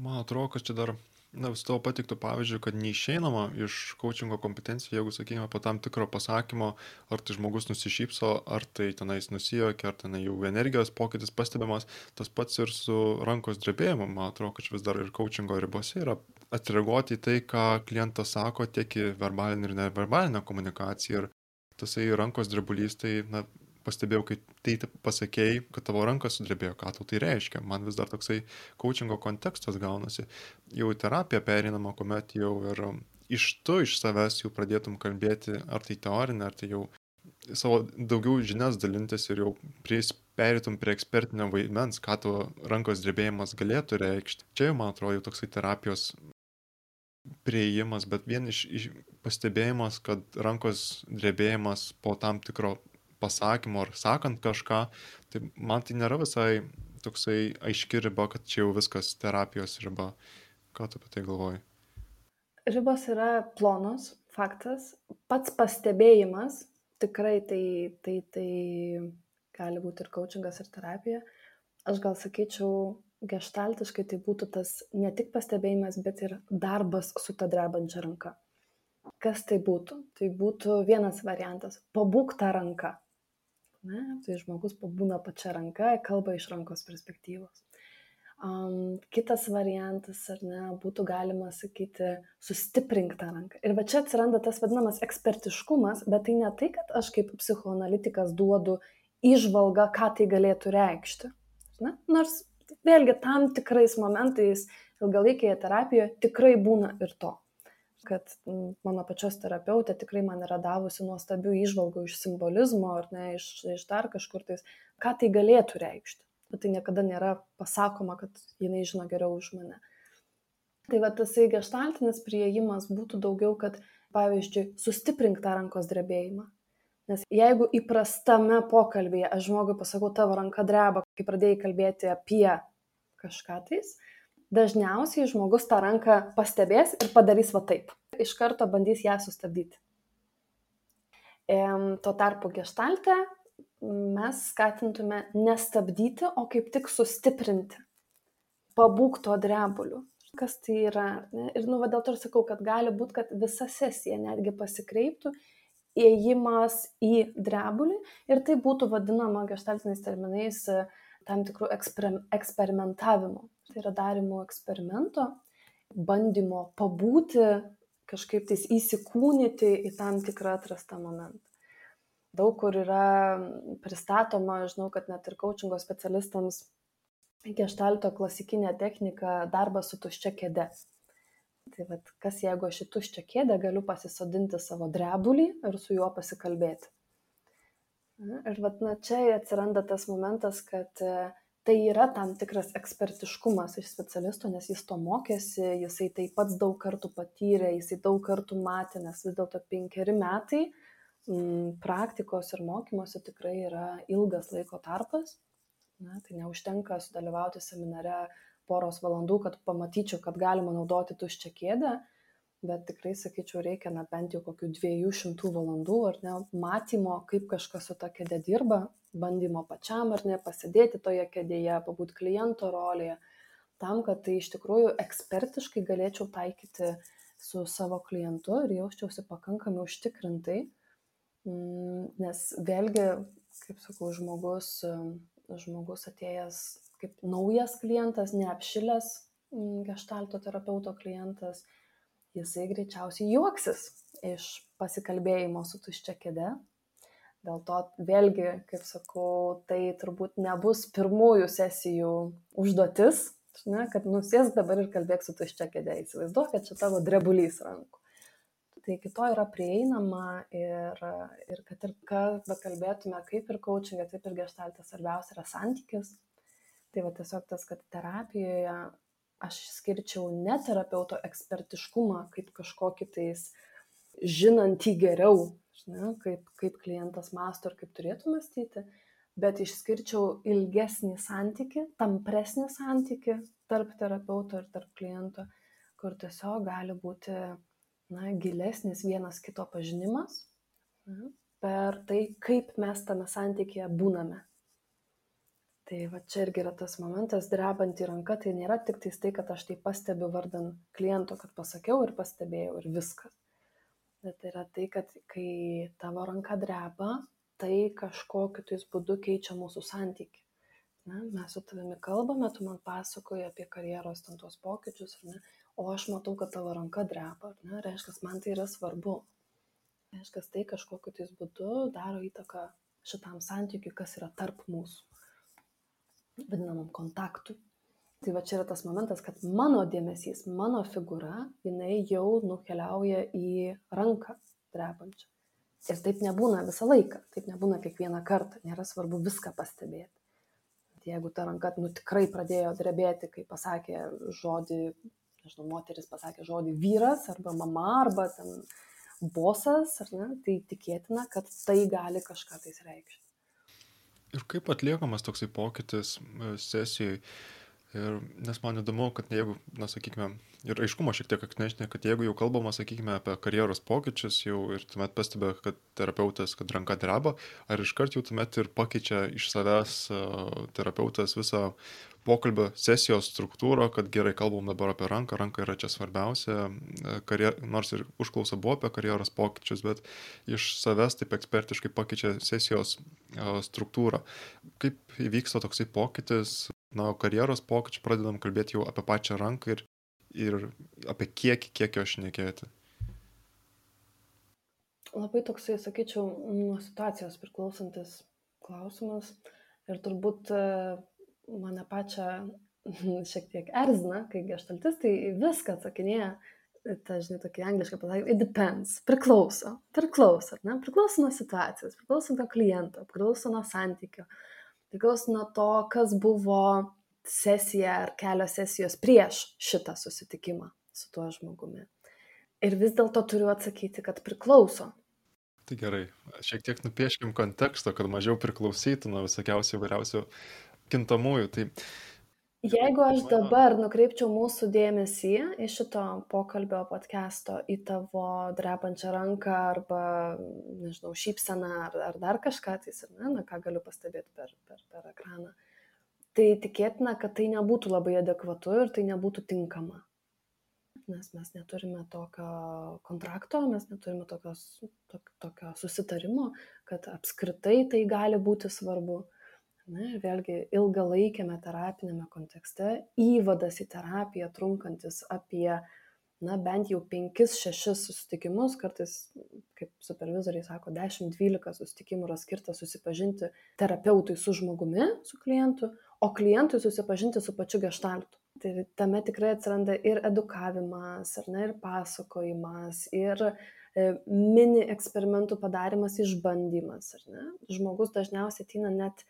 Man atrodo, kad čia dar na, su tavo patiktų pavyzdžių, kad neišeinama iš coachingo kompetencijų, jeigu, sakykime, po tam tikro pasakymo, ar tai žmogus nusišypso, ar tai tenais nusijokia, ar tenai jau energijos pokytis pastebimas, tas pats ir su rankos drebėjimu, man atrodo, kad vis dar ir coachingo ribose yra atreaguoti į tai, ką klientas sako, tiek į verbalinę ir neverbalinę komunikaciją. Ir tasai rankos drebulys, tai na, pastebėjau, kai tai pasakėjai, kad tavo ranka sudrebėjo, ką tau tai reiškia. Man vis dar toksai coachingo kontekstas gaunasi. Jau terapija perinama, kuomet jau ir iš tu, iš savęs jau pradėtum kalbėti, ar tai teorinė, ar tai jau savo daugiau žinias dalintis ir jau pries, perėtum prie ekspertinio vaidmens, ką tavo rankos drebėjimas galėtų reikšti. Čia jau, man atrodo, toksai terapijos prieimas, bet vien iš, iš pastebėjimas, kad rankos drebėjimas po tam tikro pasakymu ar sakant kažką, tai man tai nėra visai toksai aiški riba, kad čia jau viskas terapijos riba. Ką tu apie tai galvoji? Ribos yra plonos, faktas. Pats pastebėjimas, tikrai tai, tai, tai gali būti ir coachingas, ir terapija. Aš gal sakyčiau, gestaltiškai tai būtų tas ne tik pastebėjimas, bet ir darbas su ta drebančia ranka. Kas tai būtų? Tai būtų vienas variantas - pabūk tą ranką. Ne? Tai žmogus pabūna pačia ranka, kalba iš rankos perspektyvos. Um, kitas variantas, ar ne, būtų galima sakyti, sustiprink tą ranką. Ir va čia atsiranda tas vadinamas ekspertiškumas, bet tai ne tai, kad aš kaip psichoanalitikas duodu išvalgą, ką tai galėtų reikšti. Ne? Nors vėlgi tam tikrais momentais ilgalaikėje terapijoje tikrai būna ir to kad mano pačios terapeutė tikrai man yra davusi nuostabių išvalgų iš simbolizmo ar ne, iš, iš dar kažkur tais, ką tai galėtų reikšti. Bet tai niekada nėra pasakoma, kad jinai žino geriau už mane. Tai va tasai gestaltinis prieimas būtų daugiau, kad pavyzdžiui, sustiprink tą rankos drebėjimą. Nes jeigu įprastame pokalbėje aš žmogui pasakau, tavo ranka dreba, kai pradėjai kalbėti apie kažką tais, dažniausiai žmogus tą ranką pastebės ir padarys va taip. Iš karto bandys ją sustabdyti. Tuo tarpu geštalte mes skatintume nestabdyti, o kaip tik sustiprinti. Pabūk tuo drebuliu. Kas tai yra? Ir nu, va, dėl to ir sakau, kad gali būti, kad visa sesija netgi pasikreiptų įėjimas į drebulį ir tai būtų vadinama gestaltiniais terminais tam tikrų eksper, eksperimentavimu tai yra darimo eksperimento, bandymo pabūti, kažkaip tais įsikūnyti į tam tikrą atrastą momentą. Daug kur yra pristatoma, žinau, kad net ir coachingo specialistams gestalto klasikinė technika darbas su tuščia kėde. Tai vad, kas jeigu aš į tuščią kėdę galiu pasisodinti savo drebulį ir su juo pasikalbėti. Ir vad, na, čia atsiranda tas momentas, kad tai yra tam tikras ekspertiškumas iš specialisto, nes jis to mokėsi, jisai tai pats daug kartų patyrė, jisai daug kartų matė, nes vis dėlto penkeri metai m, mm, praktikos ir mokymosi tikrai yra ilgas laiko tarpas. Na, tai neužtenka sudalyvauti seminare poros valandų, kad pamatyčiau, kad galima naudoti tuščią kėdę, bet tikrai sakyčiau reikia na bent jau kokių dviejų šimtų valandų ar ne matymo kaip kažkas su ta kėde dirba bandymo pačiam ar ne pasidėti toje kėdėje pabūt kliento rolėje tam kad tai iš tikrųjų ekspertiškai galėčiau taikyti su savo klientu ir jausčiausi pakankamai užtikrintai mm, nes vėlgi kaip sakau, žmogus, žmogus atėjęs kaip naujas klientas, neapšilęs gestalto terapeuto klientas, jisai greičiausiai juoksis iš pasikalbėjimo su tuščia kėde. Dėl to vėlgi, kaip sakau, tai turbūt nebus pirmųjų sesijų užduotis, ne, kad nusės dabar ir kalbėk su tuščia kėde. Įsivaizduok, kad čia tavo drebulys rankų. Tai kito yra prieinama ir, ir kad ir ką bekalbėtume, kaip ir coachingė, taip ir gestaltė, svarbiausia yra santykis. Tai va tiesiog tas, kad terapijoje aš skirčiau ne terapeuto ekspertiškumą kaip kažkokį tais žinantį geriau, žinai, kaip, kaip klientas masto ir kaip turėtų mąstyti, bet išskirčiau ilgesnį santyki, tampresnį santyki tarp terapeuto ir tarp kliento, kur tiesiog gali būti na, gilesnis vienas kito pažinimas na, per tai, kaip mes tame santykėje būname. Tai va čia irgi yra tas momentas drebanti ranka tai nėra tiktais tai kad aš tai pastebiu vardan kliento kad pasakiau ir pastebėjau ir viskas bet yra tai kad kai tavo ranka dreba tai kažkokiu tais būdu keičia mūsų santykį ne, mes su tavimi kalbame, tu man pasakoji apie karjeros ten tuos pokyčius, ne, o aš matau, kad tavo ranka dreba, ne, reiškia, man tai yra svarbu. Reiškia, tai kažkokiu tais būdu daro įtaką šitam santykiui, kas yra tarp mūsų vadinamam kontaktui. Tai va čia yra tas momentas, kad mano dėmesys, mano figūra, jinai jau nukeliauja į ranką drebančią. Ir taip nebūna visą laiką, taip nebūna kiekvieną kartą, nėra svarbu viską pastebėti. Jeigu ta ranka nu, tikrai pradėjo drebėti, kai pasakė žodį, nežinau, moteris pasakė žodį vyras arba mama arba ten bosas, ar ne, tai tikėtina, kad tai gali kažką tais reikšti. Ir kaip atliekamas toksai pokytis e, sesijai? Ir, nes man įdomu, kad jeigu, na, sakykime, ir aiškumo šiek tiek atnešti, kad jeigu jau kalbama, sakykime, apie karjeros pokyčius jau ir tuomet pastebė, kad terapeutas, kad ranka dreba, ar iškart jau tuomet ir pakeičia iš savęs terapeutas visą pokalbio sesijos struktūrą, kad gerai kalbam dabar apie ranką, ranka yra čia svarbiausia, karjer, nors ir užklausa buvo apie karjeros pokyčius, bet iš savęs taip ekspertiškai pakeičia sesijos struktūrą. Kaip įvyksta toksai pokytis, na, karjeros pokyčių pradedam kalbėti jau apie pačią ranką ir, ir apie kiekį, kiek jo šnekėti. Labai toksai, sakyčiau, nuo situacijos priklausantis klausimas ir turbūt mane pačią [LAUGHS] šiek tiek erzina, kai gestaltistai viską atsakinėja, ta, žinai, tokį anglišką pasakymą, it depends, priklauso, priklauso, ne, priklauso nuo situacijos, priklauso nuo kliento, priklauso nuo santykio, priklauso nuo to, kas buvo sesija ar kelios sesijos prieš šitą susitikimą su tuo žmogumi. Ir vis dėlto turiu atsakyti, kad priklauso. Tai gerai, šiek tiek nupieškim konteksto, kad mažiau priklausytų nuo visokiausių įvairiausių kintamųjų. Tai... Jeigu aš dabar nukreipčiau mūsų dėmesį į šito pokalbio podcast'o, į tavo drepančią ranką arba, nežinau, šypseną ar, ar dar kažką, tai, ne, na, ką galiu pastebėti per, per, per ekraną, tai tikėtina, kad tai nebūtų labai adekvatu ir tai nebūtų tinkama. Nes mes neturime tokio kontrakto, mes neturime tokios, to, tokio susitarimo, kad apskritai tai gali būti svarbu. Ir vėlgi ilgalaikiame terapinėme kontekste įvadas į terapiją trunkantis apie, na bent jau 5-6 susitikimus, kartais, kaip supervizoriai sako, 10-12 susitikimų yra skirta susipažinti terapeutui su žmogumi, su klientu, o klientui susipažinti su pačiu gestaltu. Tai tame tikrai atsiranda ir edukavimas, ar ne, ir pasakojimas, ir e, mini eksperimentų padarimas, išbandymas, ar ne. Žmogus dažniausiai ateina net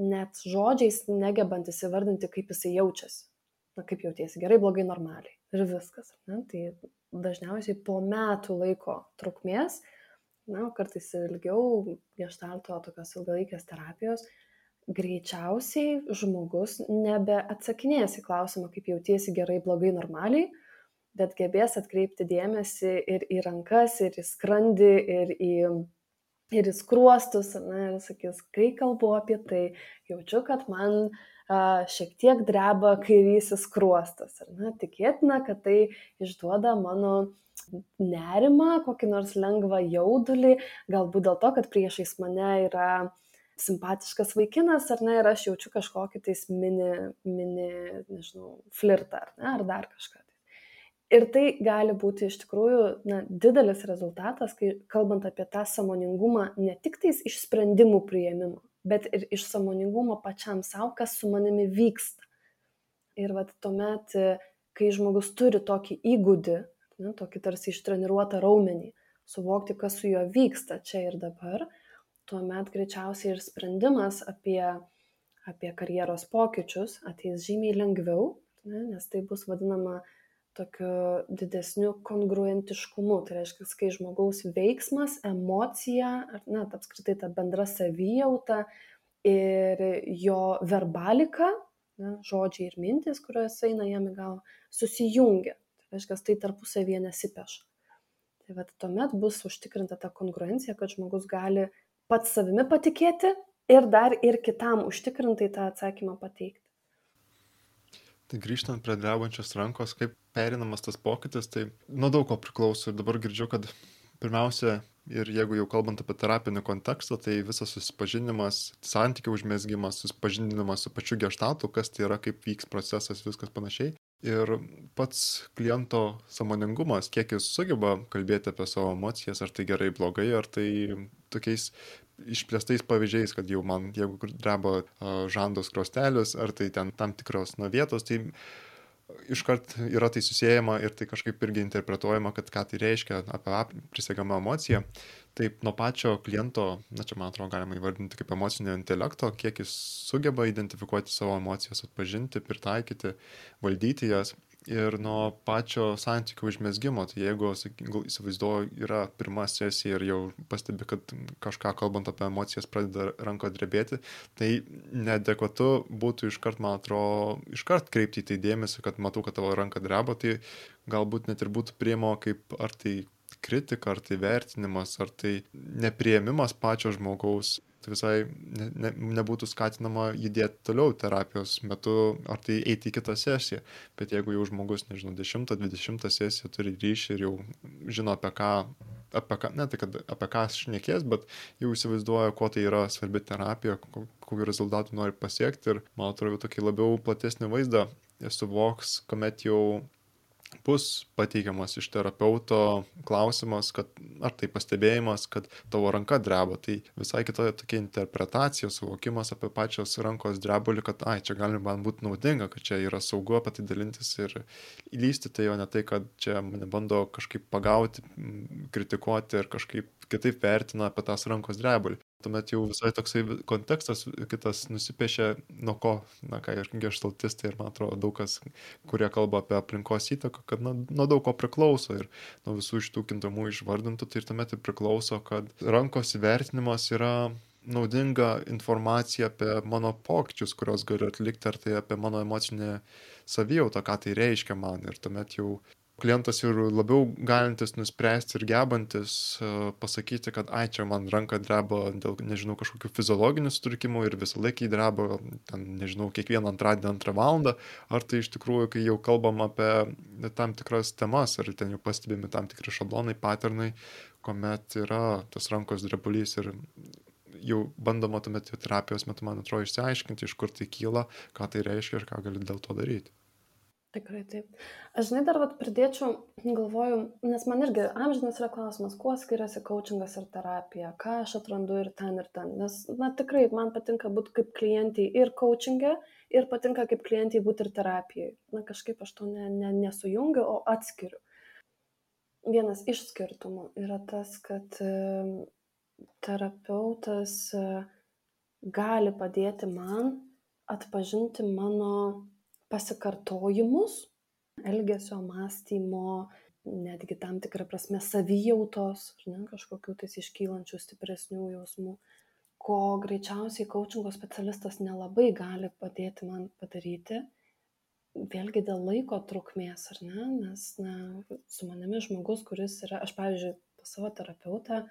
net žodžiais negebantis įvardinti, kaip jisai jaučiasi. Na, kaip jautiesi, gerai, blogai, normaliai. Ir viskas. Ne? Tai dažniausiai po metų laiko trukmės, na, kartais ilgiau, gestalto tokios ilgalaikės terapijos, greičiausiai žmogus nebeatsakinės į klausimą, kaip jautiesi gerai, blogai, normaliai, bet gebės atkreipti dėmesį ir į rankas, ir į skrandį, ir į ir į skruostus, ne, ir sakys, kai kalbu apie tai, jaučiu, kad man a, šiek tiek dreba kairysis skruostas. Ne, tikėtina, kad tai išduoda mano nerimą, kokį nors lengvą jaudulį, galbūt dėl to, kad priešais mane yra simpatiškas vaikinas, ar ne, ir aš jaučiu kažkokį tais mini, mini, nežinau, flirtą, ar ne, ar dar kažką. Ir tai gali būti iš tikrųjų na, didelis rezultatas, kai kalbant apie tą samoningumą, ne tik tais iš sprendimų prieimimo, bet ir iš samoningumo pačiam savo, kas su manimi vyksta. Ir vat tuomet, kai žmogus turi tokį įgūdį, ne, tokį tarsi ištreniruotą raumenį, suvokti, kas su juo vyksta čia ir dabar, tuomet greičiausiai ir sprendimas apie, apie karjeros pokyčius ateis žymiai lengviau, ne, nes tai bus vadinama tokiu didesniu kongruentiškumu. Tai reiškia, kai žmogaus veiksmas, emocija, ar net apskritai ta bendra savijauta ir jo verbalika, ne, žodžiai ir mintis, kurios eina jam į galvą, susijungia. Tai reiškia, tai tarpusavyje nesipeša. Tai vad tuomet bus užtikrinta ta kongruencija, kad žmogus gali pats savimi patikėti ir dar ir kitam užtikrintai tą atsakymą pateikti. Tai grįžtant prie drebančios rankos, kaip perinamas tas pokytis, tai nuo daug ko priklauso. Ir dabar girdžiu, kad pirmiausia, ir jeigu jau kalbant apie terapinį kontekstą, tai visas susipažinimas, santykių užmėsgymas, susipažinimas su pačiu geštatu, kas tai yra, kaip vyks procesas, viskas panašiai. Ir pats kliento samoningumas, kiek jis sugeba kalbėti apie savo emocijas, ar tai gerai, blogai, ar tai tokiais išplėstais pavyzdžiais, kad jau man, jeigu dreba žandos krostelės, ar tai ten tam tikros nuo vietos, tai iškart yra tai susijęjama ir tai kažkaip irgi interpretuojama, kad ką tai reiškia apie prisėgamą emociją. Taip nuo pačio kliento, na čia man atrodo galima įvardinti kaip emocinio intelekto, kiek jis sugeba identifikuoti savo emocijas, atpažinti, pritaikyti, valdyti jas ir nuo pačio santykių užmėsgymo. Tai jeigu, įsivaizduoju, yra pirma sesija ir jau pastebi, kad kažką kalbant apie emocijas pradeda ranko drebėti, tai nedekvatu būtų iškart, man atrodo, iškart kreipti į tai dėmesį, kad matau, kad tavo ranka dreba, tai galbūt net ir būtų priemo kaip ar tai kritika, ar tai vertinimas, ar tai nepriemimas pačio žmogaus tai visai ne, ne, nebūtų skatinama judėti toliau terapijos metu, ar tai eiti į kitą sesiją. Bet jeigu jau žmogus, nežinau, 10-20 sesiją turi ryšį ir jau žino apie ką, apie ką, ne tai kad apie ką šnekės, bet jau įsivaizduoja, kuo tai yra svarbi terapija, kokiu rezultatu nori pasiekti ir man atrodo tokį labiau platesnį vaizdą suvoks, kuomet jau bus pateikiamas iš terapeuto klausimas, kad, ar tai pastebėjimas, kad tavo ranka dreba, tai visai kita tokia interpretacija, suvokimas apie pačios rankos drebulį, kad, ai, čia gali man būti naudinga, kad čia yra saugu apie tai dalintis ir įlysti, tai jo ne tai, kad čia mane bando kažkaip pagauti, kritikuoti ir kažkaip kitaip vertina apie tas rankos drebulį tuomet jau visai toksai kontekstas kitas nusipiešia, nuo ko, na ką ir geštaltistai ir man atrodo daug kas, kurie kalba apie aplinkos įtaką, kad na, nuo daug ko priklauso ir nuo visų šitų kintamų išvardintų, tai ir tuomet ir priklauso, kad rankos įvertinimas yra naudinga informacija apie mano pokyčius, kuriuos galiu atlikti, ar tai apie mano emocinę savijautą, ką tai reiškia man. Ir tuomet jau klientas ir labiau galintis nuspręsti ir gebantis e, pasakyti, kad ai čia man ranka dreba dėl, nežinau, kažkokių fiziologinių sutrikimų ir visą laiką dreba, ten, nežinau, kiekvieną antradienį antrą valandą, ar tai iš tikrųjų, kai jau kalbam apie tam tikras temas, ar ten jau pastebimi tam tikri šablonai, paternai, kuomet yra tas rankos drebulys ir jau bandoma tuomet terapijos metu, man atrodo, išsiaiškinti, iš kur tai kyla, ką tai reiškia ir ką gali dėl to daryti. Tikrai taip. Aš žinai dar vat pridėčiau, galvoju, nes man irgi amžinas yra klausimas, kuo skiriasi coachingas ir terapija, ką aš atrandu ir ten ir ten. Nes, na tikrai, man patinka būti kaip klientai ir coachingė, ir patinka kaip klientai būti ir terapijai. Na kažkaip aš to ne, ne, nesujungiu, o atskiriu. Vienas iš skirtumų yra tas, kad terapeutas e, gali padėti man atpažinti mano pasikartojimus elgesio, mąstymo, netgi tam tikrą prasme savijautos, ne, kažkokių tais iškylančių stipresnių jausmų, ko greičiausiai coachingo specialistas nelabai gali padėti man padaryti, vėlgi dėl laiko trukmės, ar ne, nes na, su manimi žmogus, kuris yra, aš pavyzdžiui, pas savo terapeutą,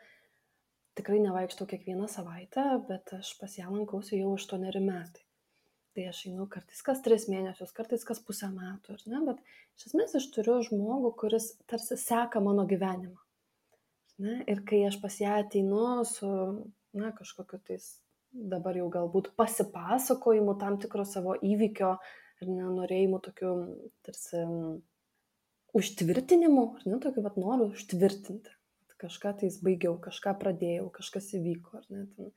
tikrai nevaikštau kiekvieną savaitę, bet aš pas ją lankausi jau 8 metai tai aš einu kartais kas tris mėnesius, kartais kas pusę metų, ar ne, bet iš esmės aš turiu žmogų, kuris tarsi seka mano gyvenimą. Ne? Ir kai aš pas ją ateinu su na, kažkokiu tais dabar jau galbūt pasipasakojimų tam tikro savo įvykio ir nenorėjimų tokių tarsi užtvirtinimų, ar ne, tokių vat norų užtvirtinti. Kažką tais baigiau, kažką pradėjau, kažkas įvyko, ar ne, ten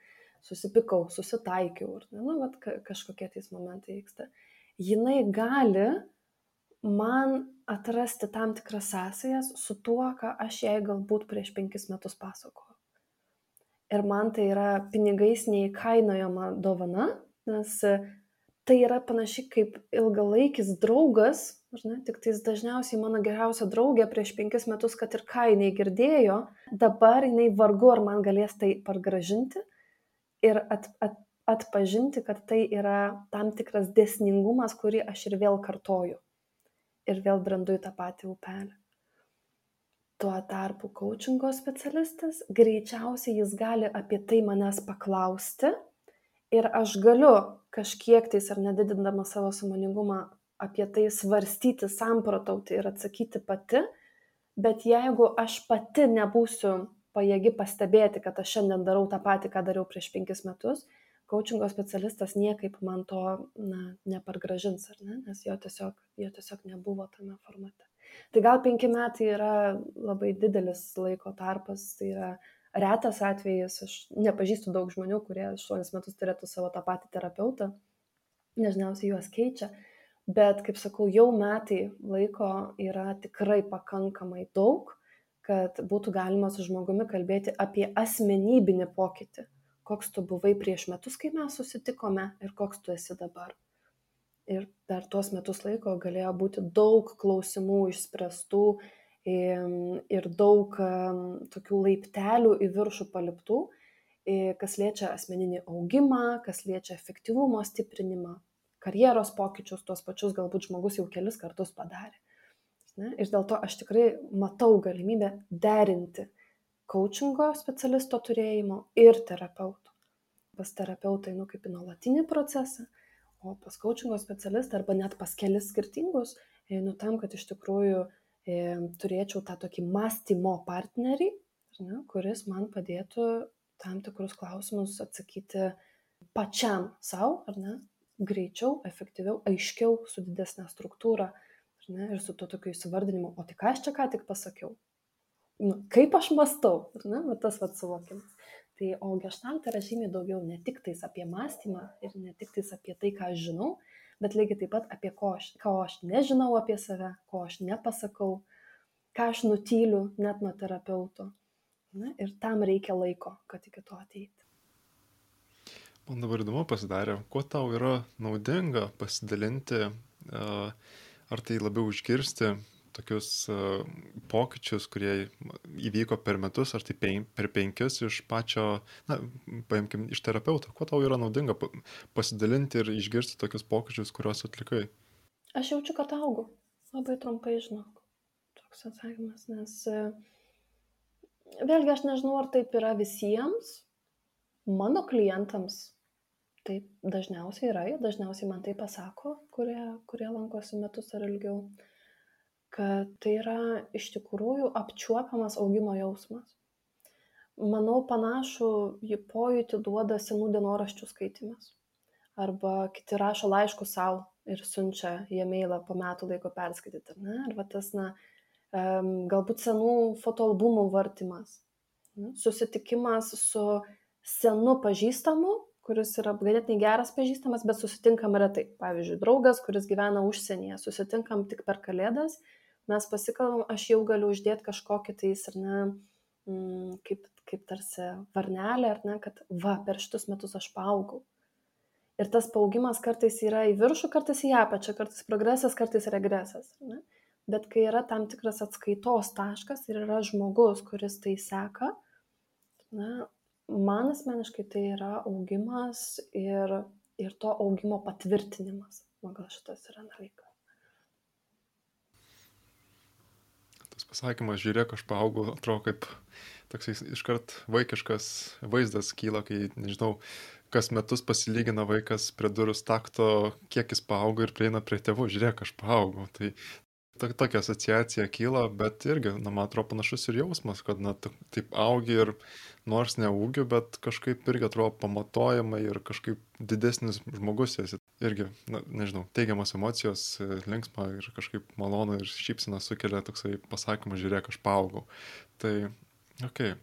susipikau, susitaikiau, ar ne, nu, vat kažkokie tais momentai vyksta. Jinai gali man atrasti tam tikras sąsajas su tuo, ką aš jai galbūt prieš penkis metus pasakoju ir man tai yra pinigais neįkainojama dovana, nes tai yra panašiai kaip ilgalaikis draugas, ne, tik tais dažniausiai mano geriausia draugė prieš penkis metus, kad ir ką jinai girdėjo, dabar jinai vargu ar man galės tai pargražinti ir at, at, atpažinti, kad tai yra tam tikras desningumas, kurį aš ir vėl kartoju. Ir vėl brendu į tą patį upelį tuo tarpu koučingo specialistas greičiausiai jis gali apie tai manęs paklausti ir aš galiu kažkiek tais ar nedidindama savo sąmoningumą apie tai svarstyti, samprotauti ir atsakyti pati, bet jeigu aš pati nebūsiu pajėgi pastebėti, kad aš šiandien darau tą patį, ką dariau prieš penkis metus, coachingo specialistas niekaip man to na, nepargražins, ar ne, nes jo tiesiog, jo tiesiog nebuvo tame formate. Tai gal penki metai yra labai didelis laiko tarpas, tai yra retas atvejis, aš nepažįstu daug žmonių, kurie aštuonis metus turėtų savo tą patį terapeutą, dažniausiai juos keičia, bet, kaip sakau, jau metai laiko yra tikrai pakankamai daug, kad būtų galima su žmogumi kalbėti apie asmenybinį pokytį, koks tu buvai prieš metus, kai mes susitikome ir koks tu esi dabar ir per tuos metus laiko galėjo būti daug klausimų išspręstų ir daug tokių laiptelių į viršų paliptų, kas liečia asmeninį augimą, kas liečia efektyvumo stiprinimą, karjeros pokyčius, tuos pačius galbūt žmogus jau kelis kartus padarė. Ne? Ir dėl to aš tikrai matau galimybę derinti coachingo specialisto turėjimo ir terapeuto. Pas terapeutai, nu, kaip į nuolatinį procesą, o pas coachingo specialistą arba net pas kelis skirtingus, einu tam, kad iš tikrųjų e, turėčiau tą tokį mąstymo partnerį, ne, kuris man padėtų tam tikrus klausimus atsakyti pačiam savo, ar ne, greičiau, efektyviau, aiškiau, su didesnė struktūra ne, ir su to tokiu įsivardinimu, o tai ką aš čia ką tik pasakiau. Nu, kaip aš mastau, ne, va tas vad suvokimas. Tai o geštaltai yra žymiai daugiau ne tik tais apie mąstymą ir ne tik tais apie tai, ką aš žinau, bet lygiai taip pat apie ko aš, ko aš nežinau apie save, ko aš nepasakau, ką aš nutyliu net nuo terapeuto. Na, ir tam reikia laiko, kad iki to ateiti. Man dabar įdomu pasidarė, kuo tau yra naudinga pasidalinti, ar tai labiau išgirsti tokius pokyčius, kurie įvyko per metus ar tai pen, per penkis iš pačio, na, paimkim, iš terapeuto. Kuo tau yra naudinga pasidalinti ir išgirsti tokius pokyčius, kuriuos atlikai? Aš jaučiu, kad augu. Labai trumpai žinok. Toks atsakymas, nes vėlgi aš nežinau, ar taip yra visiems. Mano klientams taip dažniausiai yra, dažniausiai man tai pasako, kurie, kurie lankosi metus ar ilgiau kad tai yra iš tikrųjų apčiuopiamas augimo jausmas. Manau, panašų pojūtį duoda senų dienoraščių skaitimas. Arba kiti rašo laiškus savo ir siunčia į e-mailą po metų laiko perskaityti. Ne? Arba tas, na, galbūt senų fotoalbumų vartimas. Susitikimas su senu pažįstamu, kuris yra ganėtinai geras pažįstamas, bet susitinkam retai. Pavyzdžiui, draugas, kuris gyvena užsienyje, susitinkam tik per kalėdas mes pasikalbam, aš jau galiu uždėti kažkokį tais, ar ne, mm, kaip, kaip tarsi varnelė, ar ne, kad va, per šitus metus aš paaugau. Ir tas paaugimas kartais yra į viršų, kartais į apačią, kartais progresas, kartais regresas. Ne? Bet kai yra tam tikras atskaitos taškas ir yra žmogus, kuris tai seka, na, man asmeniškai tai yra augimas ir, ir to augimo patvirtinimas. Man gal šitas yra dalykas. pasakymas, žiūrėk, aš paaugau, atrodo kaip toks iškart vaikiškas vaizdas kyla, kai, nežinau, kas metus pasilygina vaikas prie durų takto, kiek jis paaugo ir prieina prie tėvų, žiūrėk, aš paaugau. Tai Tokia asociacija kyla, bet irgi, na, man atrodo, panašus ir jausmas, kad, na, taip augi ir nors neūgiu, bet kažkaip irgi atrodo pamatuojama ir kažkaip didesnis žmogus esi. Irgi, na, nežinau, teigiamas emocijos, linksma ir kažkaip malonu ir šypsina sukelia toksai pasakymas, žiūrėk, aš paaugau. Tai, okei. Okay.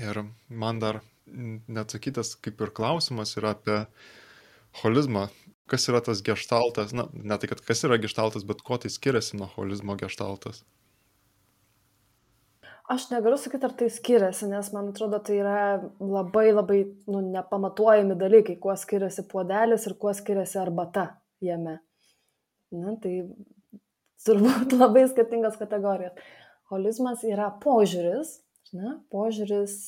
Ir man dar neatsakytas kaip ir klausimas yra apie holizmą kas yra tas gestaltas, na, ne tai, kad kas yra gestaltas, bet kuo tai skiriasi nuo holizmo gestaltas? Aš negaliu sakyti, ar tai skiriasi, nes man atrodo, tai yra labai labai nu, nepamatuojami dalykai, kuo skiriasi puodelis ir kuo skiriasi arbata jame. Na, tai turbūt [LAUGHS] labai skirtingos kategorijos. Holizmas yra požiūris, ne, požiūris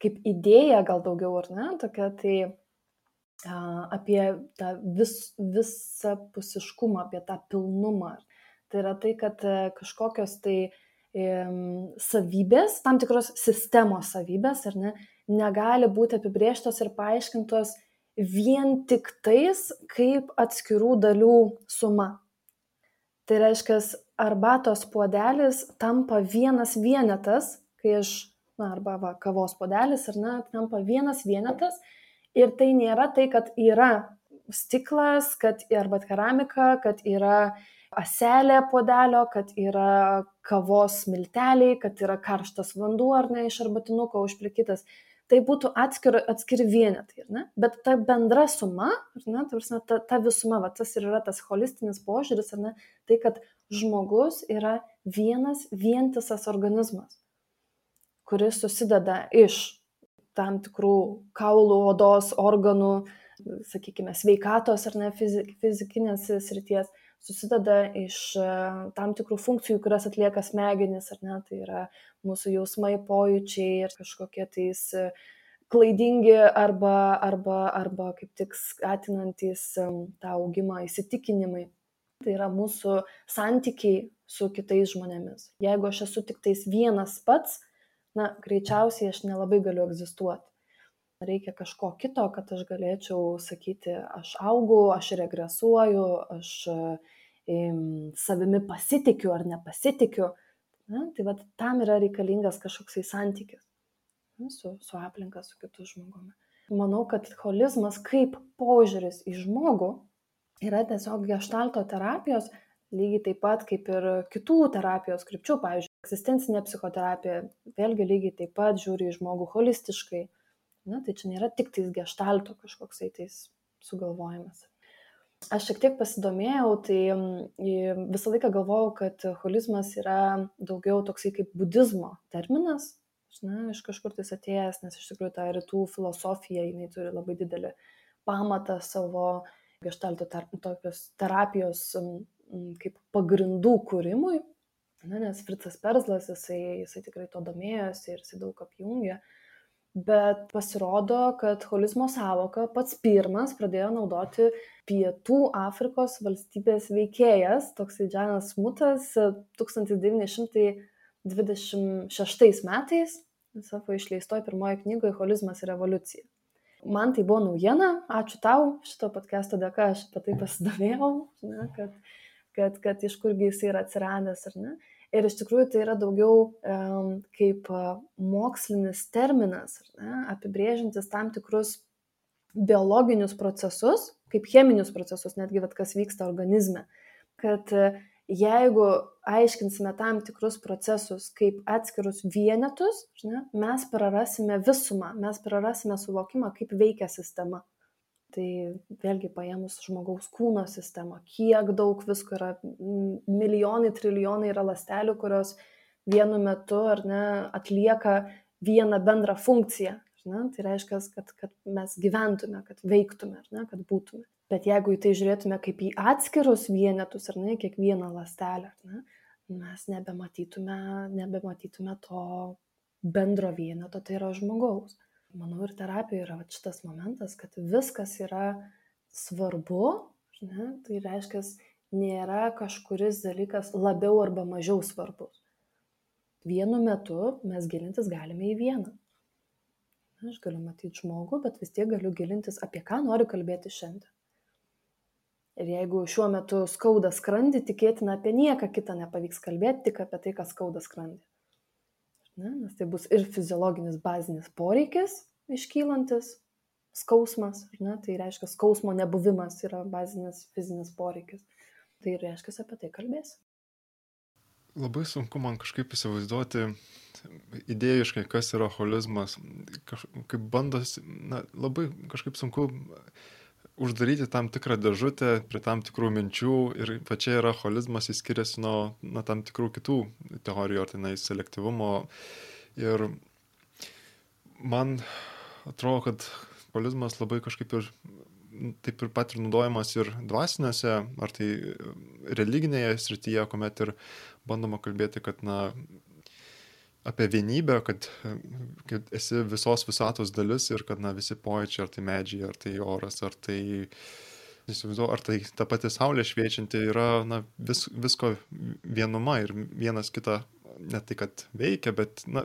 kaip idėja gal daugiau, ar ne, tokia tai apie tą vis, visapusiškumą, apie tą pilnumą. Tai yra tai, kad e, kažkokios tai savybės, tam tikros sistemos savybės, ar ne, negali būti apibrieštos ir paaiškintos vien tik tais kaip atskirų dalių suma. Tai reiškia, arbatos puodelis tampa vienas vienetas, kai aš, na, arba va, kavos puodelis, ar ne, tampa vienas vienetas, Ir tai nėra tai, kad yra stiklas, kad arba keramika, kad yra aselė podelio, kad yra kavos milteliai, kad yra karštas vanduo ar ne iš arbatinuko užplikytas. Tai būtų atskiri, atskiri vienetai, ne? bet ta bendra suma, ne, ta, ta, ta visuma, va, tas ir yra tas holistinis požiūris, ne, tai kad žmogus yra vienas vientisas organizmas, kuris susideda iš tam tikrų kaulų, odos, organų, sakykime, sveikatos ar ne fizikinės srities, susideda iš e, tam tikrų funkcijų, kurias atlieka smegenys, ar ne, tai yra mūsų jausmai, pojūčiai ir kažkokie tais e, klaidingi arba, arba, arba kaip tik skatinantis e, tą augimą įsitikinimai. Tai yra mūsų santykiai su kitais žmonėmis. Jeigu aš esu tik tais vienas pats, na, greičiausiai aš nelabai galiu egzistuoti. Reikia kažko kito, kad aš galėčiau sakyti, aš augu, aš regresuoju, aš im, savimi pasitikiu ar nepasitikiu. Na, tai va, tam yra reikalingas kažkoksai santykis su, su aplinka, su kitu žmogumi. Manau, kad holizmas kaip požiūris į žmogų yra tiesiog gestalto terapijos, lygiai taip pat kaip ir kitų terapijos krypčių, pavyzdžiui, egzistencinė psichoterapija vėlgi lygiai taip pat žiūri į žmogų holistiškai. Na, tai čia nėra tik tais gestalto kažkoksai tais sugalvojimas. Aš šiek tiek pasidomėjau, tai visą laiką galvojau, kad holizmas yra daugiau toksai kaip budizmo terminas, na, iš kažkur tais atėjęs, nes iš tikrųjų ta rytų filosofija, jinai turi labai didelį pamatą savo gestalto ter, terapijos kaip pagrindų kūrimui, Na, nes Fritzas Perzlas, jisai, jisai tikrai to domėjosi ir jisai daug apjungė. Bet pasirodo, kad holizmo savoka pats pirmas pradėjo naudoti Pietų Afrikos valstybės veikėjas, toksai Džanas Mutas 1926 metais, savo išleistoje pirmoje knygoje Holizmas ir revoliucija. Man tai buvo naujiena, ačiū tau, šito podcast'o dėka aš apie tai pasidomėjau, ne, kad, kad, kad iš kurgi jis yra atsiradęs ar ne. Ir iš tikrųjų tai yra daugiau um, kaip mokslinis terminas, ne, apibrėžintis tam tikrus biologinius procesus, kaip cheminius procesus, netgi vat, kas vyksta organizme. Kad jeigu aiškinsime tam tikrus procesus kaip atskirus vienetus, ne, mes prarasime visumą, mes prarasime suvokimą, kaip veikia sistema. Tai vėlgi paėmus žmogaus kūno sistemą, kiek daug visko yra, milijonai, trilijonai yra lastelių, kurios vienu metu ar ne atlieka vieną bendrą funkciją. Ne? Tai reiškia, kad, kad mes gyventume, kad veiktume, ne? kad būtume. Bet jeigu į tai žiūrėtume kaip į atskirus vienetus, ar ne, kiekvieną lastelę, ne, mes nebematytume, nebematytume to bendro vieneto, tai yra žmogaus manau, ir terapijoje yra šitas momentas, kad viskas yra svarbu, ne? tai reiškia, nėra kažkuris dalykas labiau arba mažiau svarbus. Vienu metu mes gilintis galime į vieną. Aš galiu matyti žmogų, bet vis tiek galiu gilintis, apie ką noriu kalbėti šiandien. Ir jeigu šiuo metu skauda skrandį, tikėtina apie nieką kitą nepavyks kalbėti, tik apie tai, kas skauda skrandį. Ne? Nes tai bus ir fiziologinis bazinis poreikis iškylantis, skausmas, ne? tai reiškia skausmo nebuvimas yra bazinis fizinis poreikis. Tai reiškia apie tai kalbės. Labai sunku man kažkaip įsivaizduoti idėjiškai, kas yra holizmas. Kaž, kaip bandas, na, labai kažkaip sunku uždaryti tam tikrą dėžutę prie tam tikrų minčių ir pačia yra holizmas, jis skiriasi nuo, nuo tam tikrų kitų teorijų, ar tai selektyvumo. Ir man atrodo, kad holizmas labai kažkaip ir taip ir pat ir naudojamas ir dvasinėse, ar tai religinėje srityje, kuomet ir bandoma kalbėti, kad, na, apie vienybę, kad, kad esi visos visatos dalis ir kad, na, visi pojūčiai, ar tai medžiai, ar tai oras, ar tai, įsivaizduoju, ar tai ta pati saulė šviečianti yra, na, vis, visko vienuma ir vienas kitą ne tai, kad veikia, bet, na,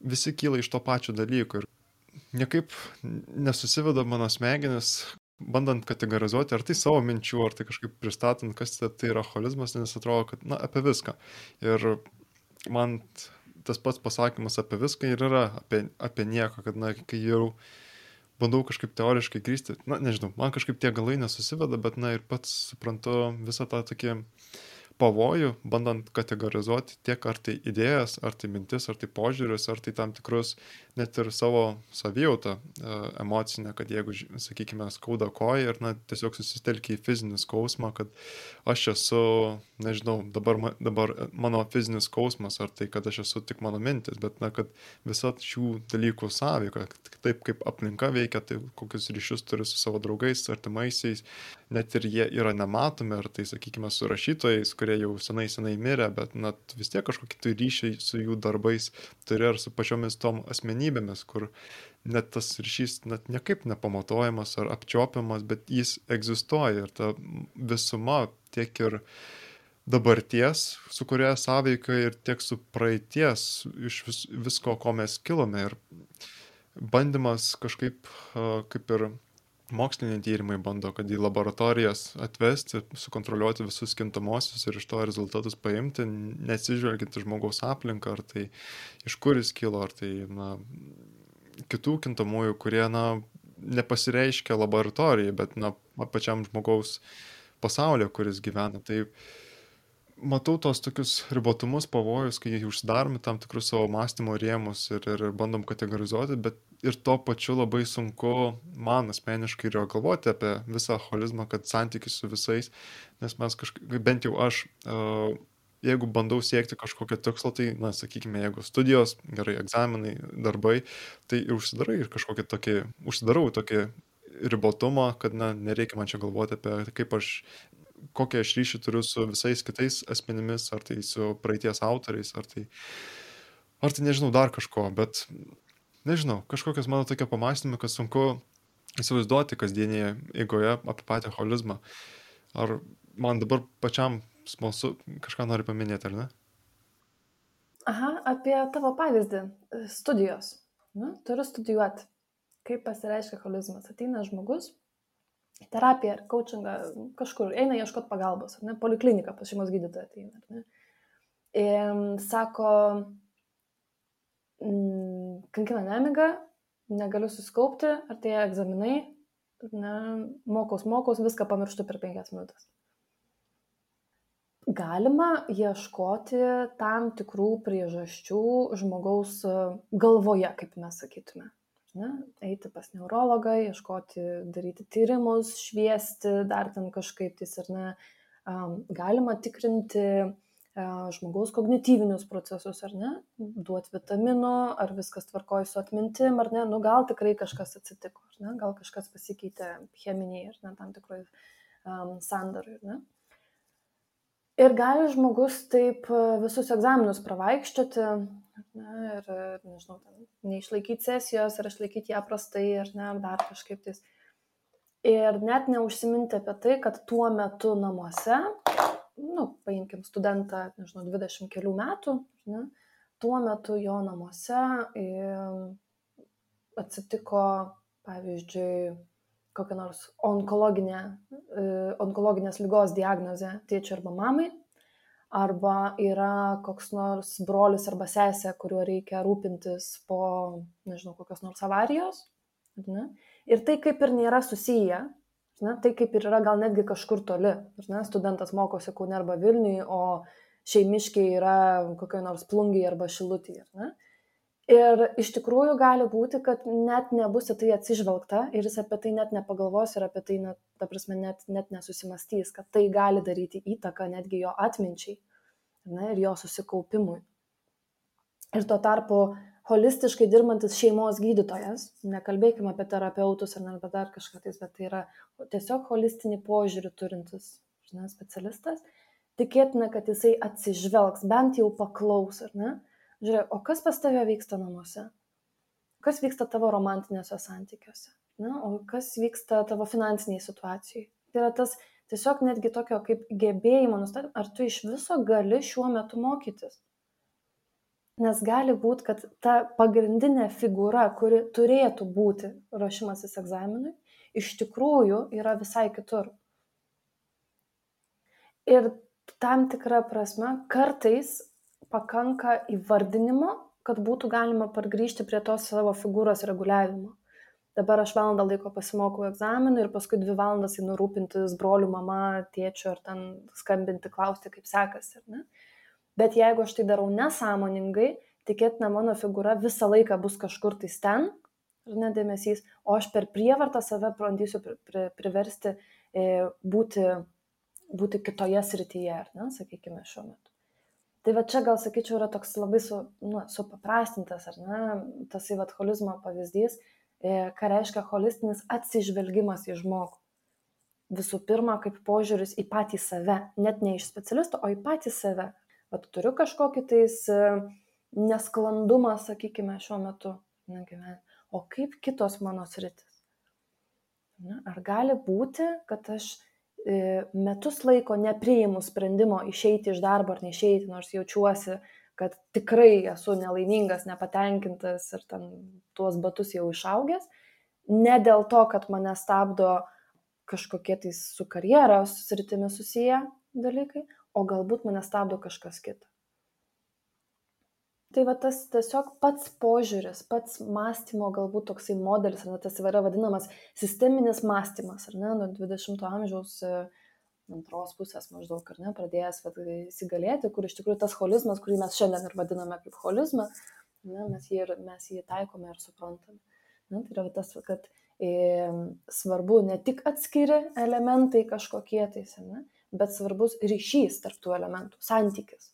visi kyla iš to pačio dalyko ir niekaip nesusiveda mano smegenis bandant kategorizuoti, ar tai savo minčių, ar tai kažkaip pristatant, kas tai yra holizmas, nes atrodo, kad, na, apie viską. Ir man tas pats pasakymas apie viską ir yra apie, apie nieką, kad, na, kai jau bandau kažkaip teoriškai grįsti, na, nežinau, man kažkaip tie galai nesusiveda, bet, na, ir pats suprantu visą tą tokį pavojų, bandant kategorizuoti tiek ar tai idėjas, ar tai mintis, ar tai požiūrius, ar tai tam tikrus net ir savo savijautą e, emocinę, kad jeigu, sakykime, skauda koja ir, na, tiesiog susitelkia į fizinį skausmą, kad aš esu, nežinau, dabar, dabar mano fizinis skausmas, ar tai, kad aš esu tik mano mintis, bet, na, kad visa šių dalykų sąveika, taip kaip aplinka veikia, tai kokius ryšius turi su savo draugais, artimaisiais, net ir jie yra nematomi, ar tai, sakykime, su rašytojais, kurie jau senai, senai mirė, bet, na, vis tiek kažkokį tai ryšį su jų darbais turi ar su pačiomis tom asmenybėmis asmenybėmis, kur net tas ryšys net niekaip nepamatuojamas ar apčiopiamas, bet jis egzistuoja ir ta visuma tiek ir dabarties, su kuria sąveika ir tiek su praeities iš vis, visko, ko mes kilome. Ir bandymas kažkaip kaip ir moksliniai tyrimai bando, kad į laboratorijas atvesti, sukontroliuoti visus kintamosius ir iš to rezultatus paimti, nesižvelgiant į žmogaus aplinką, ar tai iš kur jis kilo, ar tai na, kitų kintamųjų, kurie na, nepasireiškia laboratorijai, bet na, pačiam žmogaus pasaulyje, kuris gyvena. Tai matau tos tokius ribotumus, pavojus, kai užsidaromi tam tikrus savo mąstymo rėmus ir, ir bandom kategorizuoti, bet ir tuo pačiu labai sunku man asmeniškai yra galvoti apie visą holizmą, kad santykis su visais, nes mes kažkaip, bent jau aš, jeigu bandau siekti kažkokio tikslo, tai, na, sakykime, jeigu studijos, gerai, egzaminai, darbai, tai ir užsidarai ir kažkokį tokį, užsidarau tokį ribotumą, kad, na, nereikia man čia galvoti apie kaip aš kokią aš ryšį turiu su visais kitais asmenimis, ar tai su praeities autoriais, ar tai, ar tai nežinau, dar kažko, bet nežinau, kažkokios mano tokie pamastymai, kad sunku įsivaizduoti kasdienėje eigoje apie patį holizmą. Ar man dabar pačiam smalsu kažką nori paminėti, ar ne? Aha, apie tavo pavyzdį. Studijos. Na, turiu studijuoti. Kaip pasireiškia holizmas? Ateina žmogus, terapiją ar coachingą kažkur, eina ieškoti pagalbos, ar ne, polikliniką pas šeimos gydytoją ateina, ar ne. Ir sako, mm, kankina nemiga, negaliu suskaupti, ar tai egzaminai, ne, mokaus, mokaus, viską pamirštu per penkias minutės. Galima ieškoti tam tikrų priežasčių žmogaus galvoje, kaip mes sakytume ne, eiti pas neurologą, ieškoti, daryti tyrimus, šviesti, dar ten kažkaip tais ar ne. Galima tikrinti žmogaus kognityvinius procesus, ar ne, duoti vitamino, ar viskas tvarkoja su atmintim, ar ne, nu gal tikrai kažkas atsitiko, ar ne, gal kažkas pasikeitė cheminiai, ar ne, tam tikroj um, sandarai, ar ne. Ir gali žmogus taip visus egzaminus pravaikščioti, ne, ir, nežinau, ten, neišlaikyti sesijos, ar išlaikyti ją prastai, ar ne, dar kažkaip tais. Ir net neužsiminti apie tai, kad tuo metu namuose, nu, paimkim studentą, nežinau, 20 kelių metų, ne, tuo metu jo namuose atsitiko, pavyzdžiui, kokią nors onkologinę, onkologinės lygos diagnozę tėčiui arba mamai, arba yra koks nors brolis arba sesė, kuriuo reikia rūpintis po, nežinau, kokios nors avarijos. Ne? Ir tai kaip ir nėra susiję, ne? tai kaip ir yra gal netgi kažkur toli. Ne? Studentas mokosi Kaune arba Vilniui, o šeimiškiai yra kokioje nors plungiai arba šilutėje. Ir iš tikrųjų gali būti, kad net nebus į tai atsižvelgta ir jis apie tai net nepagalvos ir apie tai, net, ta prasme, net, net nesusimastys, kad tai gali daryti įtaką netgi jo atminčiai ne, ir jo susikaupimui. Ir tuo tarpu holistiškai dirbantis šeimos gydytojas, nekalbėkime apie terapeutus ar apie dar kažką tais, bet tai yra tiesiog holistinį požiūrį turintis ne, specialistas, tikėtina, kad jisai atsižvelgs, bent jau paklaus, ar ne? Žiūrėk, o kas pas tave vyksta namuose? Kas vyksta tavo romantinėse santykiuose? Na, o kas vyksta tavo finansiniai situacijai? Tai yra tas tiesiog netgi tokio kaip gebėjimo nustatyti, ar tu iš viso gali šiuo metu mokytis. Nes gali būti, kad ta pagrindinė figūra, kuri turėtų būti ruošimasis egzaminui, iš tikrųjų yra visai kitur. Ir tam tikra prasme kartais pakanka įvardinimo, kad būtų galima pargrįžti prie tos savo figūros reguliavimo. Dabar aš valandą laiko pasimokau egzaminų ir paskui dvi valandas einu rūpintis broliu, mama, tėčiu ar ten skambinti, klausti, kaip sekasi. Ne? Bet jeigu aš tai darau nesąmoningai, tikėtina mano figūra visą laiką bus kažkur tai ten, ir nedėmesys, o aš per prievartą save bandysiu pri, pri, priversti e, būti, būti kitoje srityje, ar ne, sakykime, šiuo metu. Tai va čia gal sakyčiau yra toks labai su, nu, supaprastintas, ar ne, tas įvat holizmo pavyzdys, e, ką reiškia holistinis atsižvelgimas į žmogų. Visų pirma, kaip požiūris į patį save, net ne iš specialisto, o į patį save. Vat turiu kažkokį tais e, nesklandumą, sakykime, šiuo metu na, gyvenime. O kaip kitos mano sritis? Na, ar gali būti, kad aš metus laiko nepriimu sprendimo išeiti iš darbo ar neišeiti, nors jaučiuosi, kad tikrai esu nelaimingas, nepatenkintas ir ten tuos batus jau išaugęs, ne dėl to, kad mane stabdo kažkokie tai su karjeros sritimi susiję dalykai, o galbūt mane stabdo kažkas kita. Tai va tas tiesiog pats požiūris, pats mąstymo galbūt toksai modelis, ar ne, tas yra vadinamas sisteminis mąstymas, ar ne, nuo 20-ojo amžiaus e, antros pusės maždaug, ar ne, pradėjęs įsigalėti, kur iš tikrųjų tas holizmas, kurį mes šiandien ir vadiname kaip holizmą, ne, mes, jį ir, mes jį taikome ir suprantame. Ne, tai yra tas, kad e, svarbu ne tik atskiri elementai kažkokie tais, ne, bet svarbus ryšys tarp tų elementų, santykis.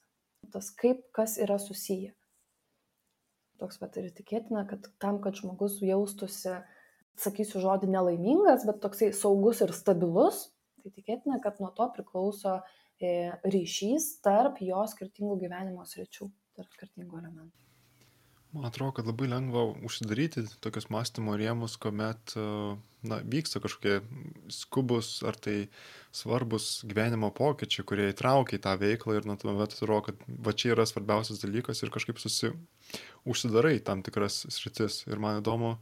Tas kaip kas yra susiję toks pat ir tikėtina, kad tam, kad žmogus jaustųsi, sakysiu žodį nelaimingas, bet toksai saugus ir stabilus, tai tikėtina, kad nuo to priklauso e, ryšys tarp jo skirtingų gyvenimo sričių, tarp skirtingų elementų. Man atrodo, kad labai lengva užsidaryti tokius mąstymo rėmus, kuomet na, vyksta kažkokie skubus ar tai svarbus gyvenimo pokyčiai, kurie įtraukia į tą veiklą ir nuo tuomet atrodo, kad va čia yra svarbiausias dalykas ir kažkaip susi, užsidarai tam tikras sritis. Ir man įdomu,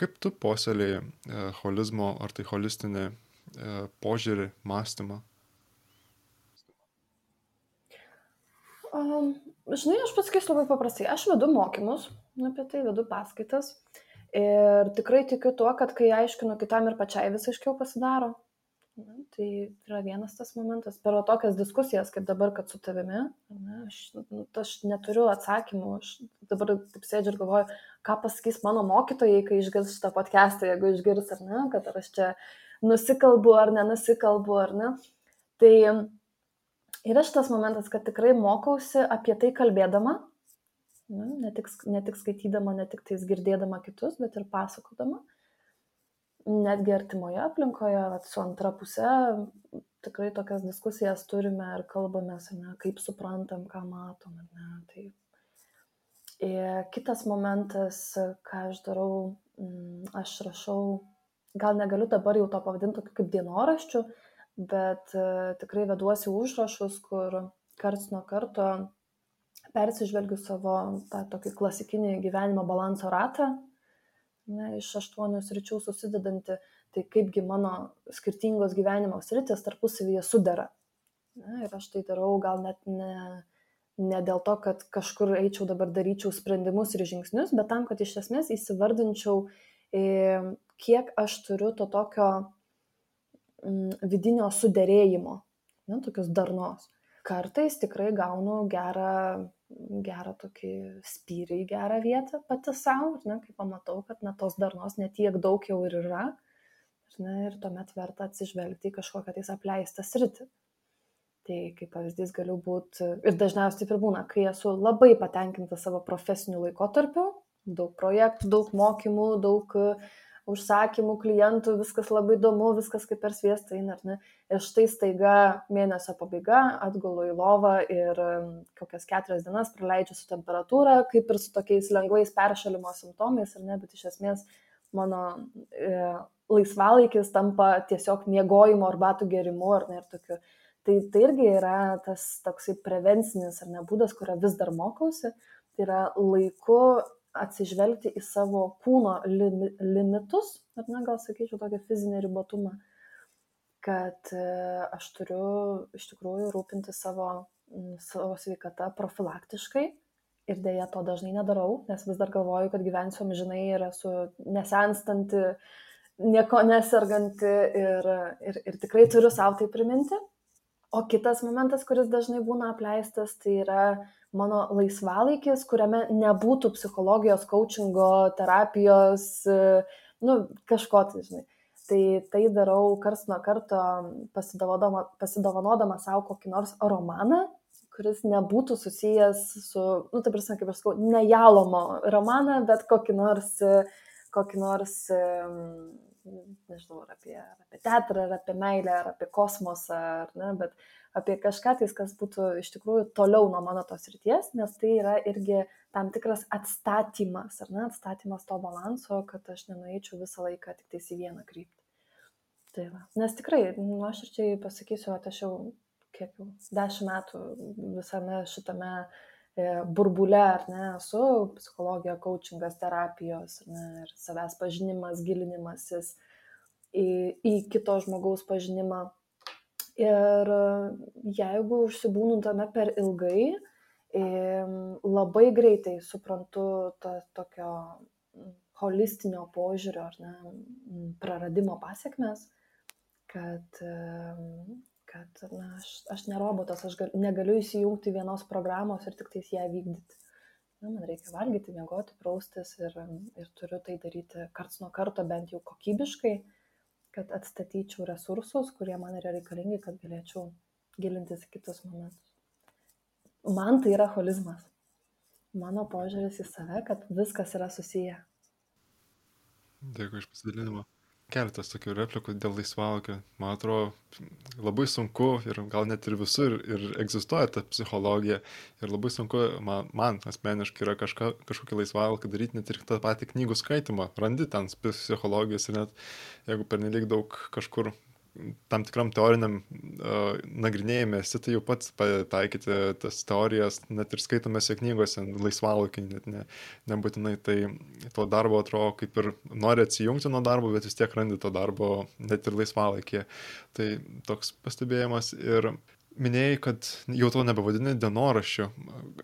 kaip tu posėlėjai e, holizmo ar tai holistinį e, požiūrį, mąstymą. Um, žinai, aš pasakysiu labai paprastai. Aš vedu mokymus, apie tai vedu paskaitas. Ir tikrai tikiu tuo, kad kai aiškinu kitam ir pačiai vis aiškiau pasidaro. Na, tai yra vienas tas momentas. Per tokias diskusijas, kaip dabar, kad su tavimi, ne, aš, nu, aš neturiu atsakymų. Aš dabar taip sėdžiu ir galvoju, ką pasakys mano mokytojai, kai išgirs šitą podcastą, jeigu išgirs ar ne, kad ar aš čia nusikalbu ar nenusikalbu ar ne. Tai yra šitas momentas, kad tikrai mokausi apie tai kalbėdama, ne tik, ne tik skaitydama, ne tik tais girdėdama kitus, bet ir pasakodama. Netgi artimoje aplinkoje, vat, su antra pusė, tikrai tokias diskusijas turime ir kalbamės, ne, kaip suprantam, ką matom. Ne, tai. Ir kitas momentas, ką aš darau, mm, aš rašau, gal negaliu dabar jau to pavadinti kaip dienoraščių, bet e, tikrai veduosi užrašus, kur karts nuo karto persižvelgiu savo tą tokį klasikinį gyvenimo balanso ratą, ne, iš aštuonių sričių susidedantį, tai kaipgi mano skirtingos gyvenimo sritis tarpusavyje sudera. Na, ir aš tai darau gal net ne, ne dėl to, kad kažkur eičiau dabar daryčiau sprendimus ir žingsnius, bet tam, kad iš esmės įsivardinčiau, e, kiek aš turiu to tokio vidinio suderėjimo, ne, tokios darnos. Kartais tikrai gaunu gerą, gerą tokį spyrį į gerą vietą pati savo, ne, kai pamatau, kad na, tos darnos netiek daug jau ir yra. Ne, ir tuomet verta atsižvelgti į kažkokią tais apleistą sritį. Tai kaip pavyzdys galiu būti, ir dažniausiai taip ir būna, kai esu labai patenkinta savo profesiniu laikotarpiu, daug projektų, daug mokymų, daug užsakymų, klientų, viskas labai įdomu, viskas kaip per sviestą eina, ar ne? Ir štai staiga mėnesio pabaiga, atgulu į lovą ir kokias keturias dienas praleidžiu su temperatūra, kaip ir su tokiais lengvais peršalimo simptomais, ar ne, bet iš esmės mano e, laisvalaikis tampa tiesiog miegojimo arbatų gerimu, ar ne, ir tokiu Tai, tai irgi yra tas toksai prevencinis ar ne būdas, kurio vis dar mokausi. Tai yra laiku atsižvelgti į savo kūno limi, limitus, ar ne, gal sakyčiau, tokį fizinį ribotumą, kad e, aš turiu iš tikrųjų rūpinti savo, savo sveikata profilaktiškai ir dėja to dažnai nedarau, nes vis dar galvoju, kad gyvensiu amžinai ir esu nesenstanti, nieko neserganti ir, ir, ir tikrai turiu savo tai priminti. O kitas momentas, kuris dažnai būna apleistas, tai yra mano laisvalaikis, kuriame nebūtų psichologijos, coachingo, terapijos, nu, kažko tai, žinai. Tai tai darau kars nuo karto pasidovanodama savo kokį nors romaną, kuris nebūtų susijęs su, nu, taip prasme, kaip aš sakau, ne jalomo romaną, bet kokį nors, kokį nors nežinau, ar apie, ar apie teatrą, ar apie meilę, ar apie kosmosą, ar ne, bet apie kažką tais, kas būtų iš tikrųjų toliau nuo mano tos ryties, nes tai yra irgi tam tikras atstatymas, ar ne, atstatymas to balanso, kad aš nenueičiau visą laiką tik tais į vieną kryptį. Tai va. Nes tikrai, nu, aš ir čia pasakysiu, kad aš jau kiek jau dešimt metų visame šitame e, burbule, ar ne, esu psichologija, coachingas, terapijos, ne, ir savęs pažinimas, gilinimasis į, į kito žmogaus pažinimą. Ir jeigu užsibūnu tame per ilgai, labai greitai suprantu tą tokio holistinio požiūrio ar ne, praradimo pasiekmes, kad, kad na, aš, aš ne robotas, aš gal, negaliu įsijungti vienos programos ir tik tais ją vykdyti. Na, man reikia valgyti, miegoti, praustis ir, ir turiu tai daryti karts nuo karto bent jau kokybiškai kad atstatyčiau resursus, kurie man yra reikalingi, kad galėčiau gilintis į kitus momentus. Man tai yra holizmas. Mano požiūris į save, kad viskas yra susiję. Dėkui iš pasidalinimo keletas tokių replikų dėl laisvalaikio. Man atrodo, labai sunku ir gal net ir visur ir egzistuoja ta psichologija ir labai sunku man, man asmeniškai yra kažką, kažkokį laisvalaikį daryti, net ir tą patį knygų skaitimą. Randi ten psichologijos ir net jeigu pernelyg daug kažkur tam tikram teoriniam uh, nagrinėjime esi, tai jau pats taikyti tas teorijas, net ir skaitomėse knygose, laisvalaikiai, net ne, nebūtinai tai to darbo atrodo kaip ir nori atsijungti nuo darbo, bet vis tiek randi to darbo net ir laisvalaikį. Tai toks pastebėjimas ir minėjai, kad jau to nebevadini dienoraščiu.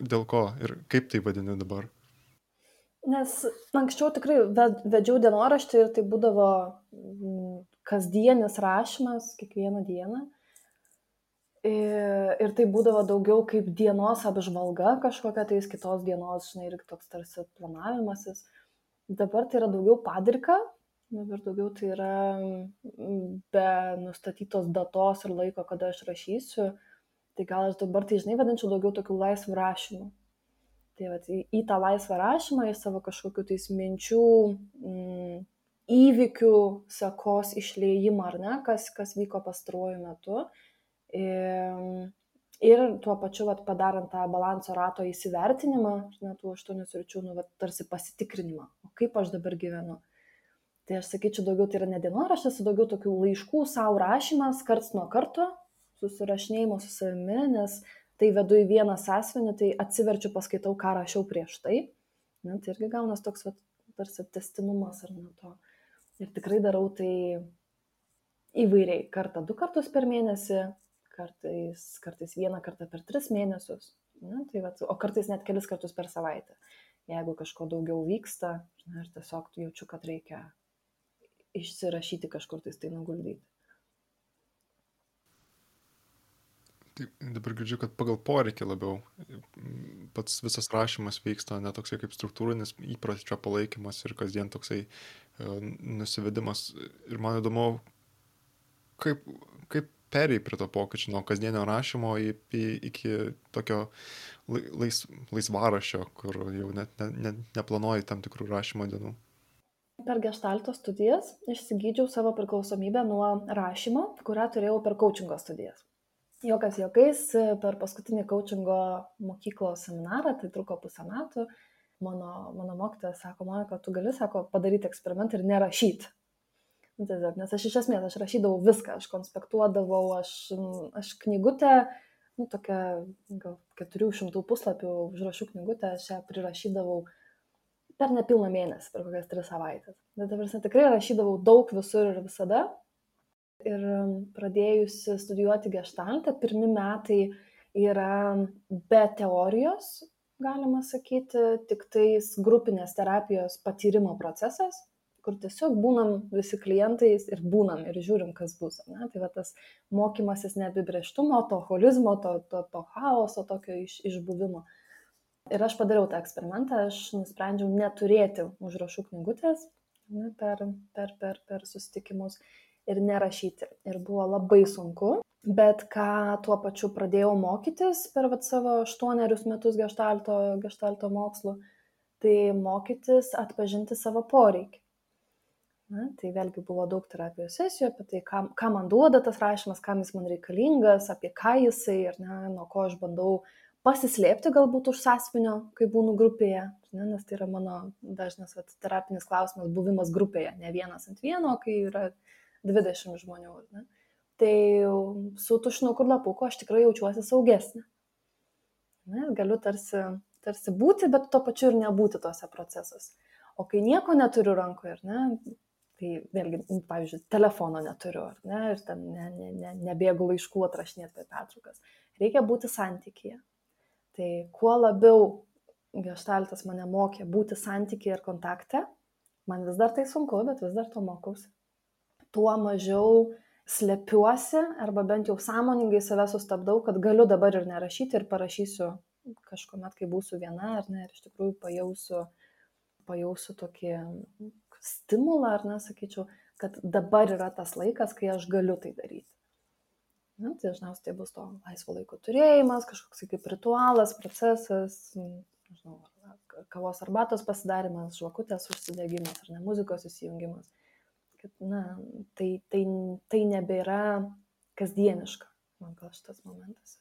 Dėl ko ir kaip tai vadini dabar? Nes anksčiau tikrai vedžiau dienoraštį ir tai būdavo kasdienis rašymas kiekvieną dieną. Ir, ir tai būdavo daugiau kaip dienos apžvalga kažkokia tais kitos dienos, žinai, ir toks tarsi planavimasis. Dabar tai yra daugiau padrika, dabar daugiau tai yra be nustatytos datos ir laiko, kada aš rašysiu. Tai gal aš dabar tai, žinai, vadinčiau daugiau tokių laisvų rašymų tai vat į, į tą laisvą rašymą, į savo kažkokių tais minčių, mm, įvykių sekos išleimą, ar ne, kas, kas vyko pastaruoju metu. Ir, ir tuo pačiu, vat, padarant tą balanso rato įsivertinimą, net tų aštuonių sričių, nu, vat, tarsi pasitikrinimą, o kaip aš dabar gyvenu. Tai aš sakyčiau, daugiau tai yra ne dienoraštis, daugiau tokių laiškų savo rašymas, karts nuo karto, susirašinėjimo su savimi, nes tai vedu į vieną sąsiuvinį, tai atsiverčiu, paskaitau, ką rašiau prieš tai. Ne, tai irgi gaunas toks, vat, tarsi testinumas ar ne to. Ir tikrai darau tai įvairiai. Kartą du kartus per mėnesį, kartais, kartais vieną kartą per tris mėnesius. Na, tai vat, o kartais net kelis kartus per savaitę. Jeigu kažko daugiau vyksta na, ir tiesiog jaučiu, kad reikia išsirašyti kažkur tais tai nuguldyti. Tai dabar girdžiu, kad pagal poreikį labiau pats visas rašymas vyksta, ne toksai kaip struktūrinis įprasčio palaikymas ir kasdien toksai uh, nusivedimas. Ir man įdomu, kaip, kaip perėjai prie to pokyčio nuo kasdienio rašymo į, į, iki tokio lais, laisvarašio, kur jau net ne, ne, neplanuoji tam tikrų rašymo dienų. Per gestalto studijas išsigydžiau savo priklausomybę nuo rašymo, kurią turėjau per coachingo studijas. Jokas jokais, per paskutinį coachingo mokyklos seminarą, tai truko pusę metų, mano, mano mokytojas sako, man, kad tu gali, sako, padaryti eksperimentą ir nerašyti. Nu, tiesiog, nes aš iš esmės, aš rašydavau viską, aš konspektuodavau, aš, aš knygutę, nu, tokia gal 400 puslapių užrašų knygutę, aš ją prirašydavau per nepilną mėnesį, per kokias tris savaitės. Bet dabar tikrai rašydavau daug visur ir visada. Ir um, pradėjusi studijuoti gestaltą, pirmi metai yra be teorijos, galima sakyti, tik tais grupinės terapijos patyrimo procesas, kur tiesiog būnam visi klientais ir būnam ir žiūrim, kas bus. Ne? Tai va tas mokymasis neapibrieštumo, to holizmo, to, to, to chaoso, tokio iš, išbuvimo. Ir aš padariau tą eksperimentą, aš nusprendžiau neturėti užrašų knygutės ne, per, per, per, per susitikimus ir nerašyti. Ir buvo labai sunku, bet ką tuo pačiu pradėjau mokytis per vat, savo aštuonerius metus gestalto, gestalto mokslo, tai mokytis atpažinti savo poreikį. Na, tai vėlgi buvo daug terapijos sesijų apie tai, ką, ką man duoda tas rašymas, kam jis man reikalingas, apie ką jisai ir ne, nuo ko aš bandau pasislėpti galbūt už sąsiuvinio, kai būnu grupėje, ne, nes tai yra mano dažnas vat, terapinis klausimas - buvimas grupėje, ne vienas ant vieno, kai yra 20 žmonių. Ne. Tai su tušinuku ir lapuku aš tikrai jaučiuosi saugesnė. Ne, galiu tarsi, tarsi būti, bet tuo pačiu ir nebūti tuose procesuose. O kai nieko neturiu rankoje, ne, tai vėlgi, pavyzdžiui, telefono neturiu, ne, ir ten ne, ne, ne, nebėgu laiškų atrašinėti per pertraukas. Reikia būti santykėje. Tai kuo labiau gestaltas mane mokė būti santykiai ir kontakte, man vis dar tai sunku, bet vis dar to mokausi, tuo mažiau slepiuosi arba bent jau sąmoningai save sustabdau, kad galiu dabar ir nerašyti ir parašysiu kažkuomet, kai būsiu viena ar ne, ir iš tikrųjų pajausiu, pajausiu tokį stimulą, ar ne, sakyčiau, kad dabar yra tas laikas, kai aš galiu tai daryti. Na, tai dažniausiai tai bus to laisvo laiko turėjimas, kažkoks kaip ritualas, procesas, nežinau, kavos arbatos pasidarimas, žvakutės užsidegimas ar ne muzikos įsijungimas. Kad, na, tai, tai, tai nebėra kasdieniška, man gal šitas momentas.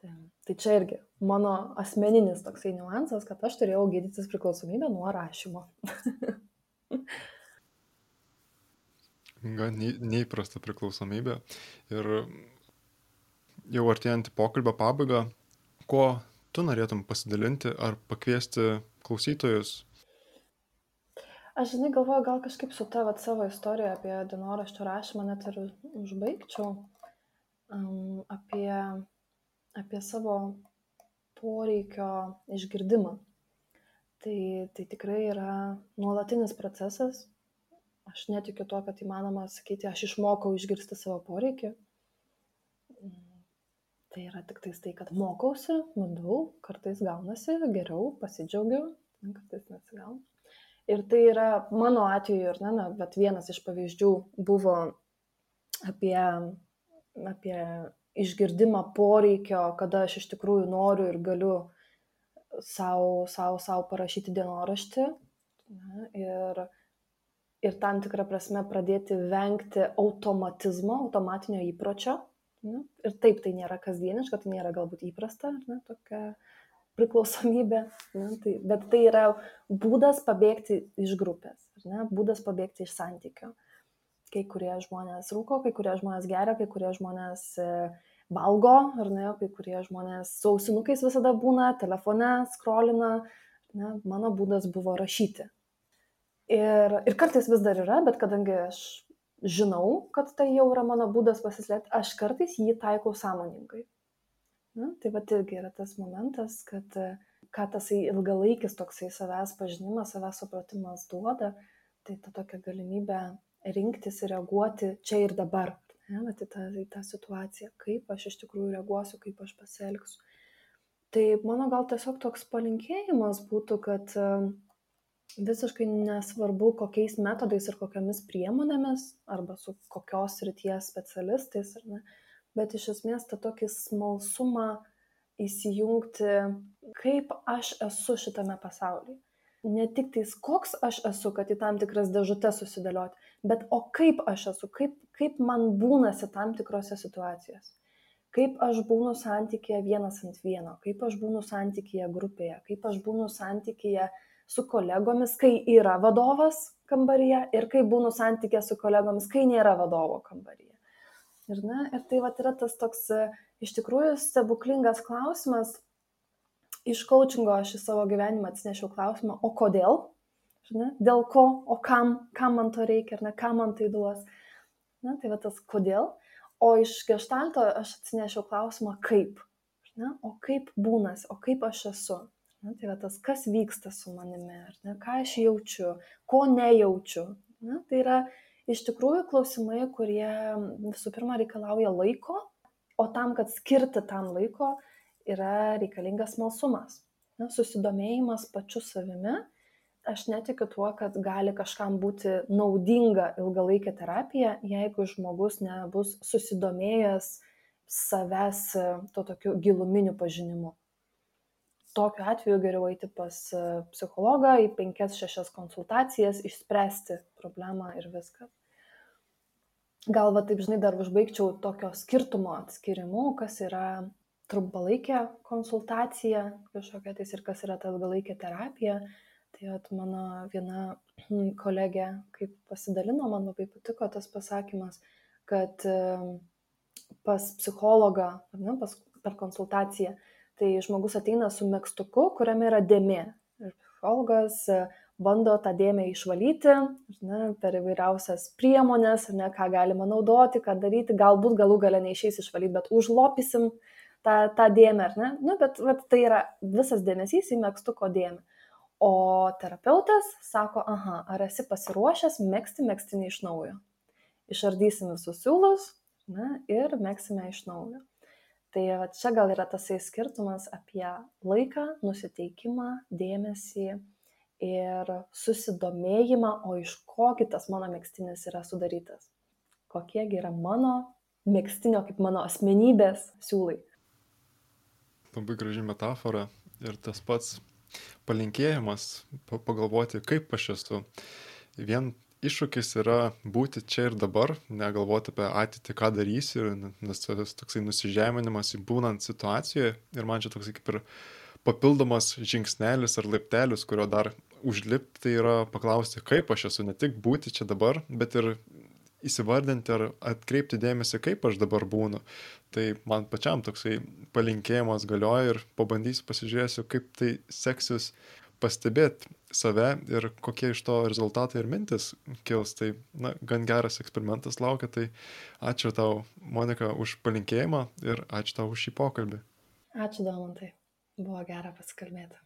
Tai, tai čia irgi mano asmeninis toksai niuansas, kad aš turėjau gydytis priklausomybę nuo rašymo. gan neįprasta priklausomybė. Ir jau artėjant į pokalbio pabaigą, kuo tu norėtum pasidalinti ar pakviesti klausytojus? Aš žinai, galvoju, gal kažkaip su tavo savo istorija apie dienoraščio rašymą net ir užbaigčiau. Um, apie, apie savo poreikio išgirdimą. Tai, tai tikrai yra nuolatinis procesas, Aš netikiu tuo, kad įmanoma sakyti, aš išmokau išgirsti savo poreikį. Tai yra tik tai, kad mokausi, bandau, kartais gaunasi geriau, pasidžiaugiu, kartais nesigauna. Ir tai yra mano atveju, ir ne, na, bet vienas iš pavyzdžių buvo apie, apie išgirdimą poreikio, kada aš iš tikrųjų noriu ir galiu savo, savo, savo parašyti dienoraštį. Ne, ir ir tam tikrą prasme pradėti vengti automatizmo, automatinio įpročio. Ne? Ir taip tai nėra kasdieniška, tai nėra galbūt įprasta, ne, tokia priklausomybė, ne? Tai, bet tai yra būdas pabėgti iš grupės, ne? būdas pabėgti iš santykio. Kai kurie žmonės rūko, kai kurie žmonės geria, kai kurie žmonės e, valgo, ar ne, kai kurie žmonės su ausinukais visada būna, telefone skrolina. Ne? Mano būdas buvo rašyti Ir, ir kartais vis dar yra, bet kadangi aš žinau, kad tai jau yra mano būdas pasislėpti, aš kartais jį taikau sąmoningai. Na, tai va irgi yra tas momentas, kad ką tasai ilgalaikis toksai savęs pažinimas, savęs supratimas duoda, tai ta tokia galimybė rinktis ir reaguoti čia ir dabar, ne, vat, į, tą, į tą situaciją, kaip aš iš tikrųjų reaguosiu, kaip aš pasielgsiu. Tai mano gal tiesiog toks palinkėjimas būtų, kad visiškai nesvarbu, kokiais metodais ir kokiamis priemonėmis, arba su kokios ryties specialistais, ne, bet iš esmės tą tokį smalsumą įsijungti, kaip aš esu šitame pasaulyje ne tik tais koks aš esu, kad į tam tikras dėžutes susidėlioti, bet o kaip aš esu, kaip, kaip man būnasi tam tikrose situacijose. Kaip aš būnu santykėje vienas ant vieno, kaip aš būnu santykėje grupėje, kaip aš būnu santykėje su kolegomis, kai yra vadovas kambaryje ir kaip būnu santykėje su kolegomis, kai nėra vadovo kambaryje. Ir, ne, ir tai va yra tas toks iš tikrųjų stebuklingas klausimas, iš coachingo aš į savo gyvenimą atsinešiau klausimą, o kodėl? Ne? Dėl ko, o kam, kam man to reikia, ar ne, kam man tai duos. Ne? Tai va tas kodėl. O iš gestalto aš atsinešiau klausimą, kaip. Ne? O kaip būnas, o kaip aš esu. Ne? Tai va tas, kas vyksta su manimi, ne? ką aš jaučiu, ko nejaučiu. Ne? Tai yra iš tikrųjų klausimai, kurie visų pirma reikalauja laiko, o tam, kad skirti tam laiko, yra reikalingas smalsumas, na, susidomėjimas pačiu savimi. Aš netikiu tuo, kad gali kažkam būti naudinga ilgalaikė terapija, jeigu žmogus nebus susidomėjęs savęs to tokiu giluminiu pažinimu. Tokiu atveju geriau eiti pas psichologą į 5-6 konsultacijas, išspręsti problemą ir viskas. Gal va taip žinai dar užbaigčiau tokio skirtumo atskirimu, kas yra trumpalaikė konsultacija kažkokia tais ir kas yra ta ilgalaikė terapija. Tai at mano viena kolegė, kaip pasidalino, man labai patiko tas pasakymas, kad pas psichologą, ne, pas, per konsultaciją, tai žmogus ateina su mėgstuku, kuriame yra dėmė. Ir psichologas bando tą dėmę išvalyti ne, per įvairiausias priemonės, ne, ką galima naudoti, ką daryti, galbūt galų gale neišeis išvalyti, bet užlopysim tą, tą dėmę, ar ne? Nu, bet vat, tai yra visas dėmesys į mėgstuko dėmę. O terapeutas sako, aha, ar esi pasiruošęs mėgsti mėgstinį iš naujo. Išardysim visus siūlus ne, ir mėgsime iš naujo. Tai va, čia gal yra tasai skirtumas apie laiką, nusiteikimą, dėmesį ir susidomėjimą, o iš kogi tas mano mėgstinis yra sudarytas. Kokiegi yra mano mėgstinio kaip mano asmenybės siūlai labai graži metafora ir tas pats palinkėjimas, pagalvoti, kaip aš esu. Vien iššūkis yra būti čia ir dabar, negalvoti apie ateitį, ką darysiu, nes tas toksai nusižeminimas įbūnant situacijoje ir man čia toksai kaip ir papildomas žingsnelis ar laiptelis, kurio dar užlipti, tai yra paklausti, kaip aš esu, ne tik būti čia dabar, bet ir įsivardinti ar atkreipti dėmesį, kaip aš dabar būnu. Tai man pačiam toksai palinkėjimas galioja ir pabandysiu pasižiūrėsiu, kaip tai seksis pastebėti save ir kokie iš to rezultatai ir mintis kils. Tai, na, gan geras eksperimentas laukia, tai ačiū tau, Monika, už palinkėjimą ir ačiū tau už šį pokalbį. Ačiū, Domantai. Buvo gera pasikalbėti.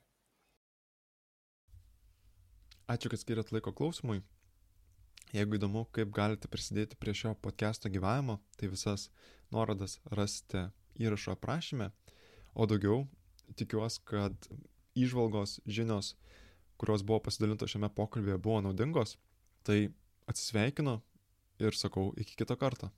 Ačiū, kad skiriat laiko klausimui. Jeigu įdomu, kaip galite prisidėti prie šio podcast'o gyvavimo, tai visas nuorodas rasite įrašo aprašyme. O daugiau tikiuosi, kad įžvalgos, žinios, kurios buvo pasidalintos šiame pokalbėje, buvo naudingos. Tai atsisveikinu ir sakau iki kito karto.